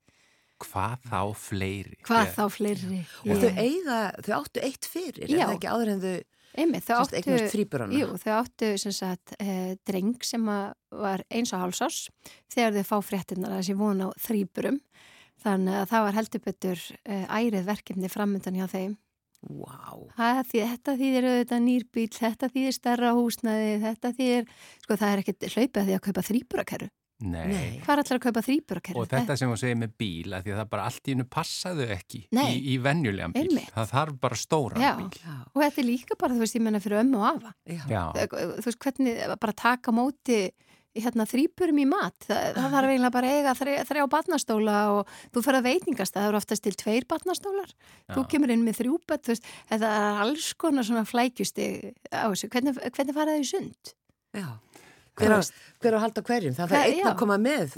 [SPEAKER 2] hvað þá fleiri?
[SPEAKER 6] Hvað
[SPEAKER 2] Ég-
[SPEAKER 6] þá fleiri?
[SPEAKER 1] Og þau eiga, þau áttu eitt fyrir, er
[SPEAKER 6] Já.
[SPEAKER 1] það ekki áður en þau
[SPEAKER 6] Einmitt, þau áttu, jú, þau áttu sem sagt eh, dreng sem að var eins og hálsás þegar þau fá fréttinnar að þessi vona á þrýburum. Þannig að það var heldur betur eh, ærið verkefni framöndan hjá þeim.
[SPEAKER 1] Vá,
[SPEAKER 6] Það, því, þetta þýðir auðvitað nýrbíl, þetta þýðir stærra húsnaði, þetta þýðir, sko það er ekkert hlaupið að því að kaupa.
[SPEAKER 2] Nei.
[SPEAKER 6] Hvað er allir að kaupa þrýburakerru?
[SPEAKER 2] Og þetta sem þú segir með bíl, að því að það bara allt í hennu passaðu ekki
[SPEAKER 6] Nei.
[SPEAKER 2] í, í venjulegan bíl.
[SPEAKER 6] Einmitt.
[SPEAKER 2] Það þarf bara stóran
[SPEAKER 6] Já.
[SPEAKER 2] bíl.
[SPEAKER 1] já,
[SPEAKER 6] Og þetta er líka bara, þú veist, ég menna fyrir ömmu og afa.
[SPEAKER 1] já.
[SPEAKER 2] Já,
[SPEAKER 6] Þú veist, hvernig bara taka á móti hérna þrýburum í mat. Það, það þarf eiginlega bara að eiga þrjá, þrjá batnastóla og þú fer að veitingast. Það eru oftast til tveir batnastólar. Þú kemur inn með þrjú bet, þú veist, þetta er alls konar svona flækjusti á þessu. Hvernig, hvernig fara það í sund?
[SPEAKER 1] já. Hver, á, hver á að halda hverjum? Það var einn að koma með,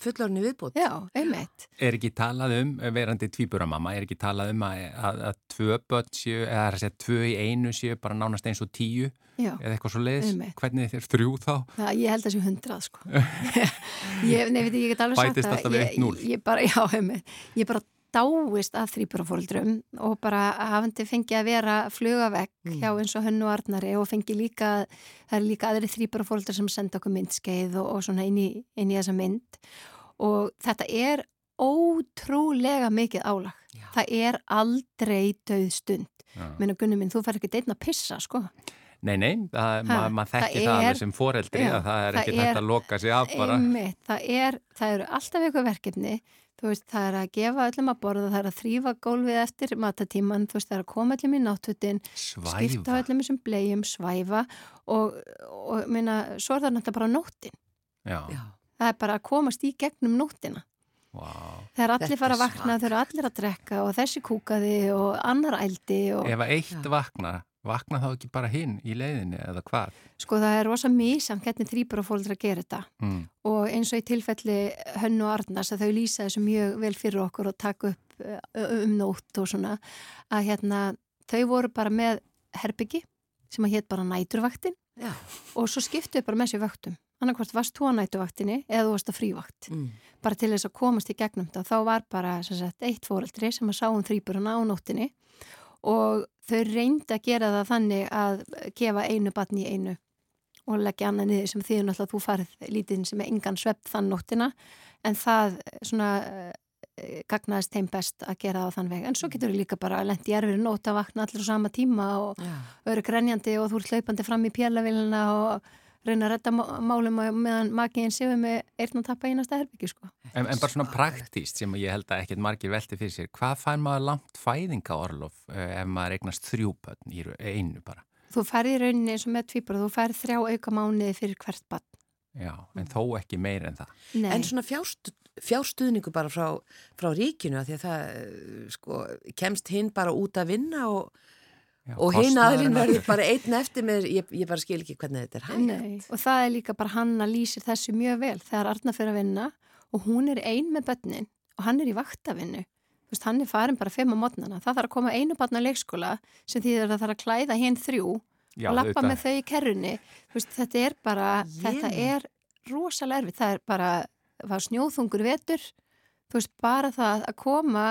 [SPEAKER 1] fullorinn í viðbútt.
[SPEAKER 6] já, einmitt.
[SPEAKER 2] er ekki talað um, verandi tvíburamamma, er ekki talað um að, að, að tvö börn séu, eða það er að segja tvö í einu séu bara nánast eins og tíu
[SPEAKER 6] Já.
[SPEAKER 2] eða eitthvað svo leiðis, hvernig þér þrjú þá?
[SPEAKER 6] Það, ég held að þessu hundrað sko ég, nei, veit, ég get alveg sagt
[SPEAKER 2] við
[SPEAKER 6] ég,
[SPEAKER 2] 1-0.
[SPEAKER 6] ég bara, já, einmitt. ég bara dáist að þrýburafóldrum og bara hafandi fengið að vera flugavegg
[SPEAKER 1] Mm.
[SPEAKER 6] hjá eins og hönnu og Arnari og fengið líka, það er líka aðri þrýburafóldrar sem senda okkur myndskeið og, og svona inn í, inn í þessa mynd og þetta er ótrúlega mikið álag
[SPEAKER 1] Já.
[SPEAKER 6] það er aldrei döð stund
[SPEAKER 2] Já.
[SPEAKER 6] minna Gunni minn, þú fær ekki deitna að pissa sko
[SPEAKER 2] Nei, nei, það,
[SPEAKER 6] Ha,
[SPEAKER 2] ma maður þekki
[SPEAKER 6] það
[SPEAKER 2] það,
[SPEAKER 6] er-
[SPEAKER 2] alveg sem foreldri
[SPEAKER 6] Já,
[SPEAKER 2] að það er
[SPEAKER 6] það
[SPEAKER 2] ekki
[SPEAKER 6] er-
[SPEAKER 2] þetta að loka sig af bara.
[SPEAKER 6] Einmitt, það, er, það eru alltaf eitthvað verkefni. Þú veist, það er að gefa öllum að borða það er að þrýfa gólfið eftir matatíman þú veist, það er að koma öllum í náttutin skipta öllum þessum blegjum, svæfa og, og minna, svo er það náttúrulega bara nóttin.
[SPEAKER 2] Já,
[SPEAKER 1] Já.
[SPEAKER 6] það er bara að komast í gegnum nóttina.
[SPEAKER 2] Vá.
[SPEAKER 6] þegar allir fara að vakna, eru allir að drekka og þessi kúkaði og annar ældi og
[SPEAKER 2] Ef að eitt vaknar vakna þá ekki bara hinn í leiðinni eða hvað?
[SPEAKER 6] Sko það er rosa mísamt hvernig þrýbur og fólk að gera þetta
[SPEAKER 2] Mm.
[SPEAKER 6] og eins og í tilfelli Hönnu og Arnars að þau lýsa þessu mjög vel fyrir okkur og taka upp um nótt og svona að hérna þau voru bara með herbyggi sem að hétt bara næturvaktin
[SPEAKER 1] Já.
[SPEAKER 6] og svo skiptuðu bara með sér vöktum annarkvort varst þú á næturvaktinni eða þú varst á frívakt
[SPEAKER 1] Mm.
[SPEAKER 6] bara til þess að komast í gegnum þetta þá var bara sem sagt, eitt fóreldri sem að sá um þrýburuna á nóttinni og þau reyndi að gera það þannig að gefa einu batni í einu og leggja annað niður sem því náttúrulega þú farið lítinn sem er engan svepp þann nóttina en það svona eh, gagnaðist þeim best að gera það á þann veg. En svo getur þú líka bara lendi í erfiri nót að vakna allir á sama tíma og vera grenjandi og þú ert hlaupandi fram í pjælavilina og reyna að redda má- málum og meðan makiðin séu með eirn að tappa einasta herbyggju sko.
[SPEAKER 2] En, en bara svona praktíst sem ég held að ekkert margir velti fyrir sér, hvað fær maður langt fæðinga orlof ef maður eignast þrjúbönn í einu bara?
[SPEAKER 6] Þú færði í rauninni eins og með tvíbara, þú færði þrjá auka mánuði fyrir hvert bann.
[SPEAKER 2] Já, en þó ekki meir en það.
[SPEAKER 6] Nei,
[SPEAKER 1] En svona fjárstu, fjárstuðningu bara frá, frá ríkinu af því að það eh, sko, kemst hinn bara út að vinna og,
[SPEAKER 2] Já,
[SPEAKER 1] og hinn
[SPEAKER 2] kostnaðurinn
[SPEAKER 1] aðlinn verður bara einn eftir með, ég, ég bara skil ekki hvernig þetta er hægt.
[SPEAKER 6] Nei, og það er líka bara hann að lýsir þessu mjög vel þegar Arna fyrir að vinna og hún er ein með börnin og hann er í vaktavinnu. Þú veist, hann er farin bara fimm á mótnana. Það þarf að koma einu barn á leikskóla sem því það þarf að klæða hinn þrjú
[SPEAKER 2] Já,
[SPEAKER 6] og lappa með þau í kerrunni. Þú veist, þetta er bara,
[SPEAKER 1] Jémen.
[SPEAKER 6] þetta er rosalega erfitt. Það er bara, það var snjóþungur vetur. Þú veist, bara það að koma,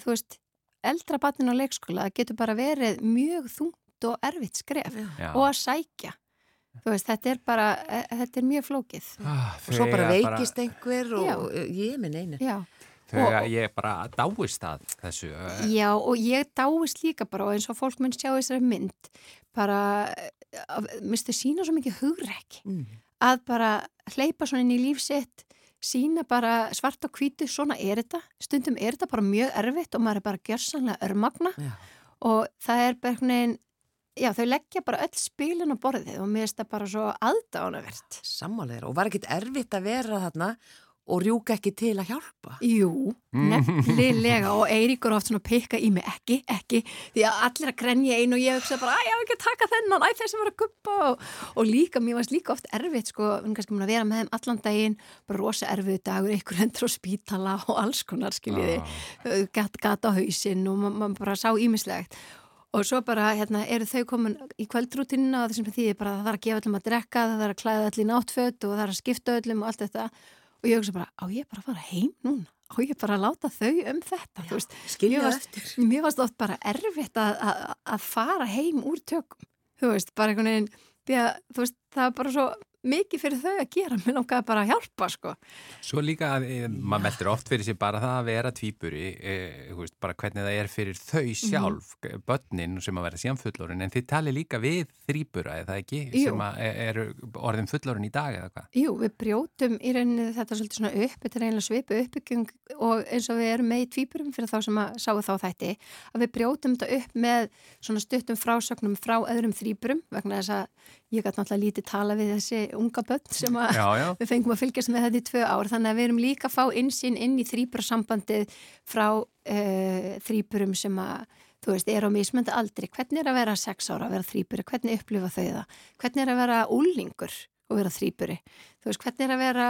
[SPEAKER 6] þú veist, eldra barnin á leikskóla getur bara verið mjög þungt og erfitt skref
[SPEAKER 2] Já.
[SPEAKER 6] og að sækja. Þú veist, þetta er bara, e- þetta er mjög flókið.
[SPEAKER 2] Ah,
[SPEAKER 1] Og svo bara veikist einhver og
[SPEAKER 6] Já.
[SPEAKER 1] eh, ég minn einu.
[SPEAKER 6] Og-
[SPEAKER 2] ég bara dáist að þessu. eh,
[SPEAKER 6] já og ég dáist líka bara og eins og fólk mun sjá þessari mynd bara, minnstu sína svo mikið hugrekki
[SPEAKER 1] Mm.
[SPEAKER 6] að bara hleypa svona inn í lífsitt sína bara svart og hvítu svona er þetta, stundum er þetta bara mjög erfitt og maður er bara gjörsanlega örmagna.
[SPEAKER 1] Já.
[SPEAKER 6] og það er bara einhvern veginn já þau leggja bara öll spilin á borðið og mér finnst það bara svo aðdánavert
[SPEAKER 1] Sammálegur og var ekkit erfitt að vera þarna og rjúka ekki til að hjálpa.
[SPEAKER 6] Jú, nefnilega og Eiríkur oft svona pikka í mig ekki, ekki því að allir að grenja einu og ég hugsa bara, æ, ég hef ekki að taka þennan, æ, þessi var að guppa og, og líka, mér varst líka oft erfitt sko, erum kannski múin að vera með þeim allan daginn bara rosa erfið dagur, einhver hendur á spítala og alls konar, skiljiði
[SPEAKER 2] Ah.
[SPEAKER 6] gat, gat á hausinn og maður ma bara sá ímislegt og svo bara, hérna, eru þau komin í kvöldrútinina og þessum því bara það þarf að gefa öllum að drekka, það þarf að klæða öll í náttföt og það þarf að skipta öllum og allt þetta og ég hugsa bara, á ég bara að fara heim núna á ég bara að láta þau um þetta veist,
[SPEAKER 1] skilja eftir.
[SPEAKER 6] mér varst oft bara erfitt að, að, að fara heim úr tökum þú veist, bara einhvern veginn því að, þú veist, það er bara svo mikið fyrir þau að gera, mér langaði bara að hjálpa sko.
[SPEAKER 2] Svo líka, e, maður meldur oft fyrir sér bara það að vera tvíburi, e, veist, bara hvernig það er fyrir þau sjálf, mm börnin sem að vera síðan fullorinn, en þið tali líka við þrýbura, eða ekki,
[SPEAKER 6] Jú.
[SPEAKER 2] sem að e- eru orðin fullorinn í dag eða hvað?
[SPEAKER 6] Jú, við brjótum í rauninni þetta svolítið svona upp, þetta er eiginlega svipu uppbygging og eins og við erum með í tvíburum fyrir þá sem að sáu þá þætti, að við brjótum þetta upp með svona stuttum frásögnum frá öðrum þrýburum vegna þess að ég gæti náttúrulega lítið tala við þessi unga börn sem að
[SPEAKER 2] Já, já.
[SPEAKER 6] við fengum að fylgjast með þetta í tvö ár. Þannig að við erum líka að fá insinn inn í þrýburarsambandið frá uh, þrýburum sem að þú veist, er á mismönda aldri, hvernig er að vera sex ára að vera þrýburi, hvernig upplifa þau það? Hvernig er að vera úlningur og vera þrýburi, þú veist, hvernig er að vera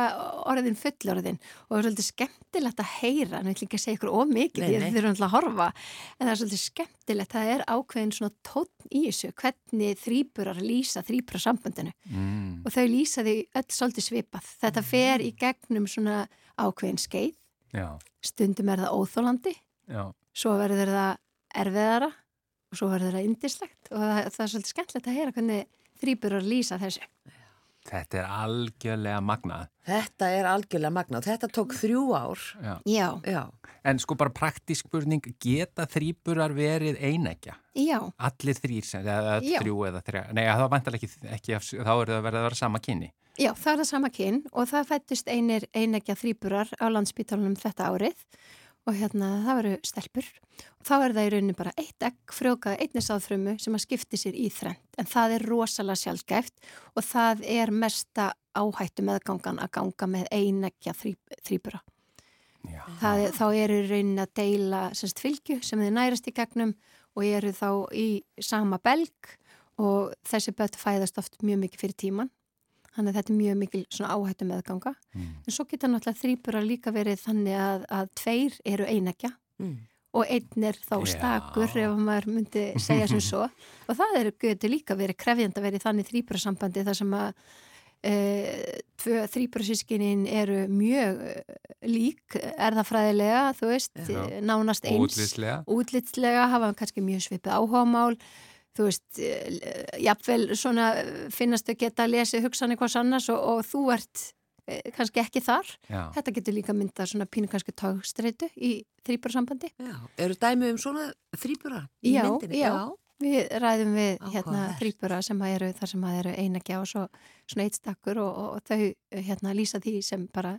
[SPEAKER 6] orðin fullorðin? Og það er svolítið skemmtilegt að heyra, en ég ætla ekki að segja ykkur of mikið,
[SPEAKER 1] Nei,
[SPEAKER 6] því þið þurfum að horfa en það er svolítið skemmtilegt, það er ákveðin svona tónn í þessu, hvernig þrýburar lýsa þrýburasambandinu
[SPEAKER 2] Mm.
[SPEAKER 6] og þau lýsa því öll svolítið svipað. Þetta fer í gegnum svona ákveðin skeið,
[SPEAKER 2] Já,
[SPEAKER 6] stundum er það óþólandi,
[SPEAKER 2] já.
[SPEAKER 6] svo verður það erfiðara og svo verður það indislegt og það, það er svolítið skemmtilegt að heyra hvernig þrýburar lýsa þessu.
[SPEAKER 2] Þetta er algjörlega magnað.
[SPEAKER 1] Þetta er algjörlega magna og þetta tók þrjú ár.
[SPEAKER 2] Já.
[SPEAKER 6] Já,
[SPEAKER 1] Já,
[SPEAKER 2] En sko bara praktísk spurning, geta þrýburar verið einækja?
[SPEAKER 6] já,
[SPEAKER 2] Allir þrýr, sem- eða þrjú eða þrjá, nei það vantar ekki, ekki, þá er það verið að vera sama kynni.
[SPEAKER 6] já, það er það sama kyn og það fættist einir einegja þrýburar á landsbítalunum þetta árið og hérna það veru stelpur. Og þá er það í rauninni bara eitt egg frjókað einnig sáðfrumu sem að skipti sér í þrend en það er rosalega sjálfgæft og það er mesta áhættu meðgangan að ganga með einegja þrý, þrýbura. Er, þá eru rauninni að deila semst, fylgju sem þið nærast í gegnum
[SPEAKER 7] og eru þá í sama belg og þessi börn fæðast oft mjög mikið fyrir tíman þannig að þetta er mjög mikil svona áhættu meðganga
[SPEAKER 2] Mm.
[SPEAKER 7] en svo geta náttúrulega þrýbura líka verið þannig að, að tveir eru einækja
[SPEAKER 1] Mm.
[SPEAKER 7] og einn er þá stakur ef maður myndi segja sem svo og það er getur líka verið krefjand að vera í þannig þrýburasambandi þar sem að e, tvö þrýburasískinin eru mjög eh, lík erðafræðilega, þú veist,
[SPEAKER 2] Já.
[SPEAKER 7] nánast eins
[SPEAKER 2] Útlitslega.
[SPEAKER 7] útlitslega hafa kannski mjög svipið áhugamál þú veist, eh, jafnvel svona eh, finnast þau geta að lesa hugsan eitthvað annars og, og þú ert eh, kannski ekki þar.
[SPEAKER 2] Já.
[SPEAKER 7] Þetta getur líka myndað svona pínu kannski tókstreitu í þrýbursambandi.
[SPEAKER 1] Já, eru dæmi um svona þrýbura í
[SPEAKER 7] Já,
[SPEAKER 1] myndinni?
[SPEAKER 7] já. Við ræðum við hérna þrýbura sem að eru þar sem að eru einakja og svo svona eitt stakkur og, og, og þau hérna lýsa því sem bara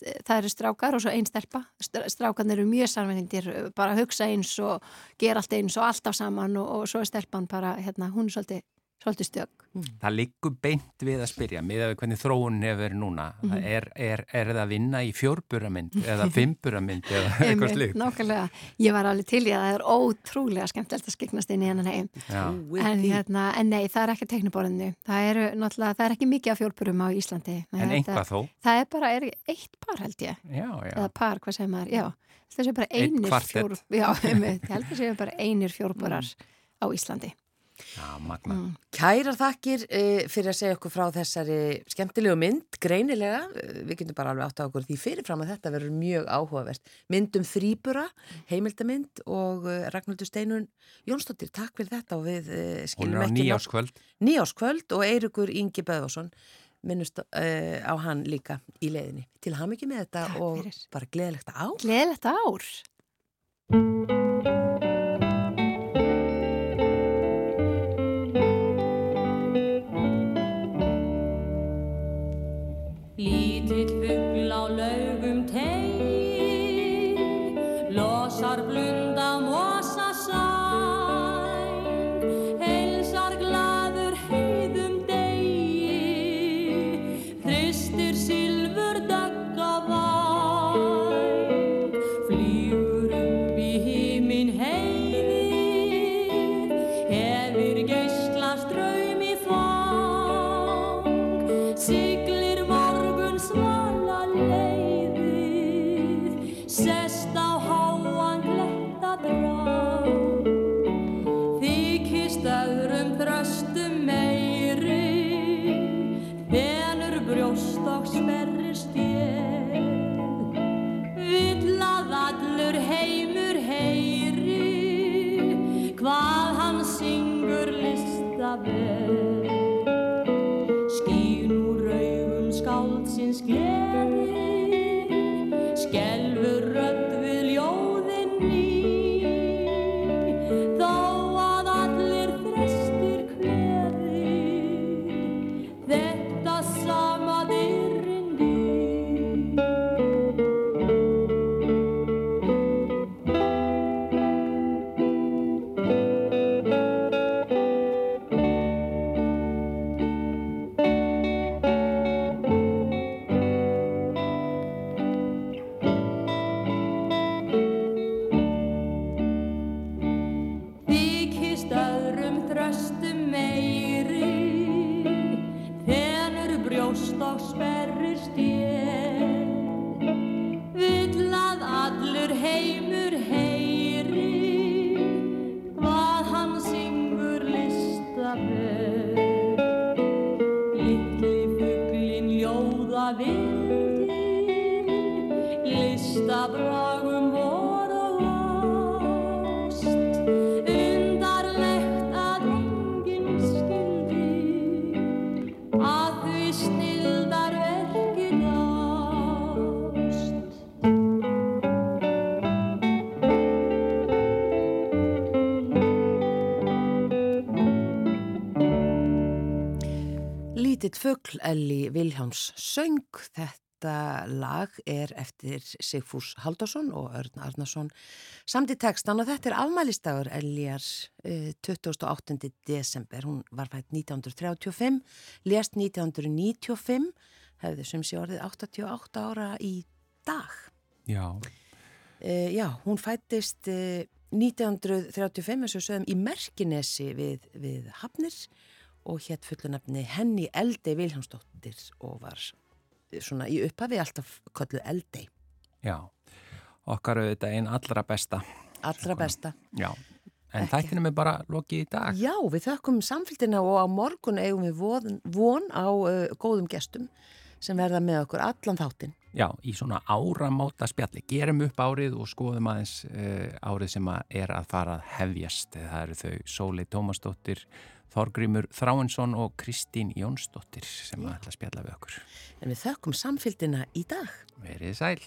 [SPEAKER 7] það eru strákar og svo einn stelpa. Str- strákarnir eru mjög samvendir bara hugsa eins og gera allt eins og alltaf saman og, og svo er stelpan bara hérna, hún er svolítið, svolítið stök.
[SPEAKER 2] Það liggur beint við að spyrja, miðað við hvernig þróun hefur verið núna.
[SPEAKER 7] Mhm.
[SPEAKER 2] er, er, er það að vinna í fjórburamynd eða fimmburamynd eða eitthvað slíkt?
[SPEAKER 7] Nákvæmlega, ég var alveg til í að það er ótrúlega skemmtilegt að skiknast inn í hennan heim.
[SPEAKER 2] Já.
[SPEAKER 7] en, hérna, en nei, það er ekki tekniborðinu það eru það er ekki mikið af fjórburum á Íslandi.
[SPEAKER 2] En einhvað þó?
[SPEAKER 7] Það er bara, er eitt par held ég.
[SPEAKER 2] Já, já.
[SPEAKER 7] eða par, hvað segir maður, já. Það séu bara einir bara fjórburar á Íslandi
[SPEAKER 2] Já, magna.
[SPEAKER 7] Mm.
[SPEAKER 1] Kærar þakkir uh, fyrir að segja okkur frá þessari skemmtilegu mynd, greinilega, uh, við getum bara alveg átt á okkur því fyrirfram að þetta verður mjög áhugavert. Mynd um þrýbura, heimildamind og uh, Ragnhildur Steinun Jónsdóttir, takk fyrir þetta og við
[SPEAKER 2] Hún
[SPEAKER 1] skilum
[SPEAKER 2] er á
[SPEAKER 1] ekki
[SPEAKER 2] nýjáskvöld.
[SPEAKER 1] nýjáskvöld og Eirikur Ingi Böðvarsson minnust uh, á hann líka í leiðinni. Til ham ekki með þetta
[SPEAKER 7] Takk
[SPEAKER 1] og
[SPEAKER 7] fyrir.
[SPEAKER 1] bara gleðilegt á.
[SPEAKER 7] Gleðilegt ár
[SPEAKER 8] Fugl
[SPEAKER 1] Elli Viljáms söng. Þetta lag er eftir Sigfús Haldarsson og Örn Arnarsson samt í textan og þetta er afmælistagur eh, 28. desember. Hún var fætt 1935, lést 1995, hefði sem sé orðið 88 ára í dag.
[SPEAKER 2] Já.
[SPEAKER 1] Uh, já, hún fættist uh, 1935 eins og sögum í Merkinesi við, við Hafnir og hétt fullunafni Henny Eldey Viljámsdóttir og var svona í upphafi alltaf kollu Eldey.
[SPEAKER 2] Já, okkar auðvitað einn allra besta.
[SPEAKER 1] Allra besta.
[SPEAKER 2] Já, en þættinum er bara lokið í dag.
[SPEAKER 1] Já, við þökkum samfélgina og á morgun eigum við von, von á uh, góðum gestum sem verða með okkur allan þáttinn.
[SPEAKER 2] Já, í svona áramóta spjalli. Gerum upp árið og skoðum aðeins uh, árið sem að er að fara að hefjast. Það eru þau Sólei Tómasdóttir, Þorgrymur Þráinsson og Kristín Jónsdóttir sem Já. ætla að spjalla við okkur.
[SPEAKER 1] En við þökkum samfélgina í dag.
[SPEAKER 2] Verið sæl.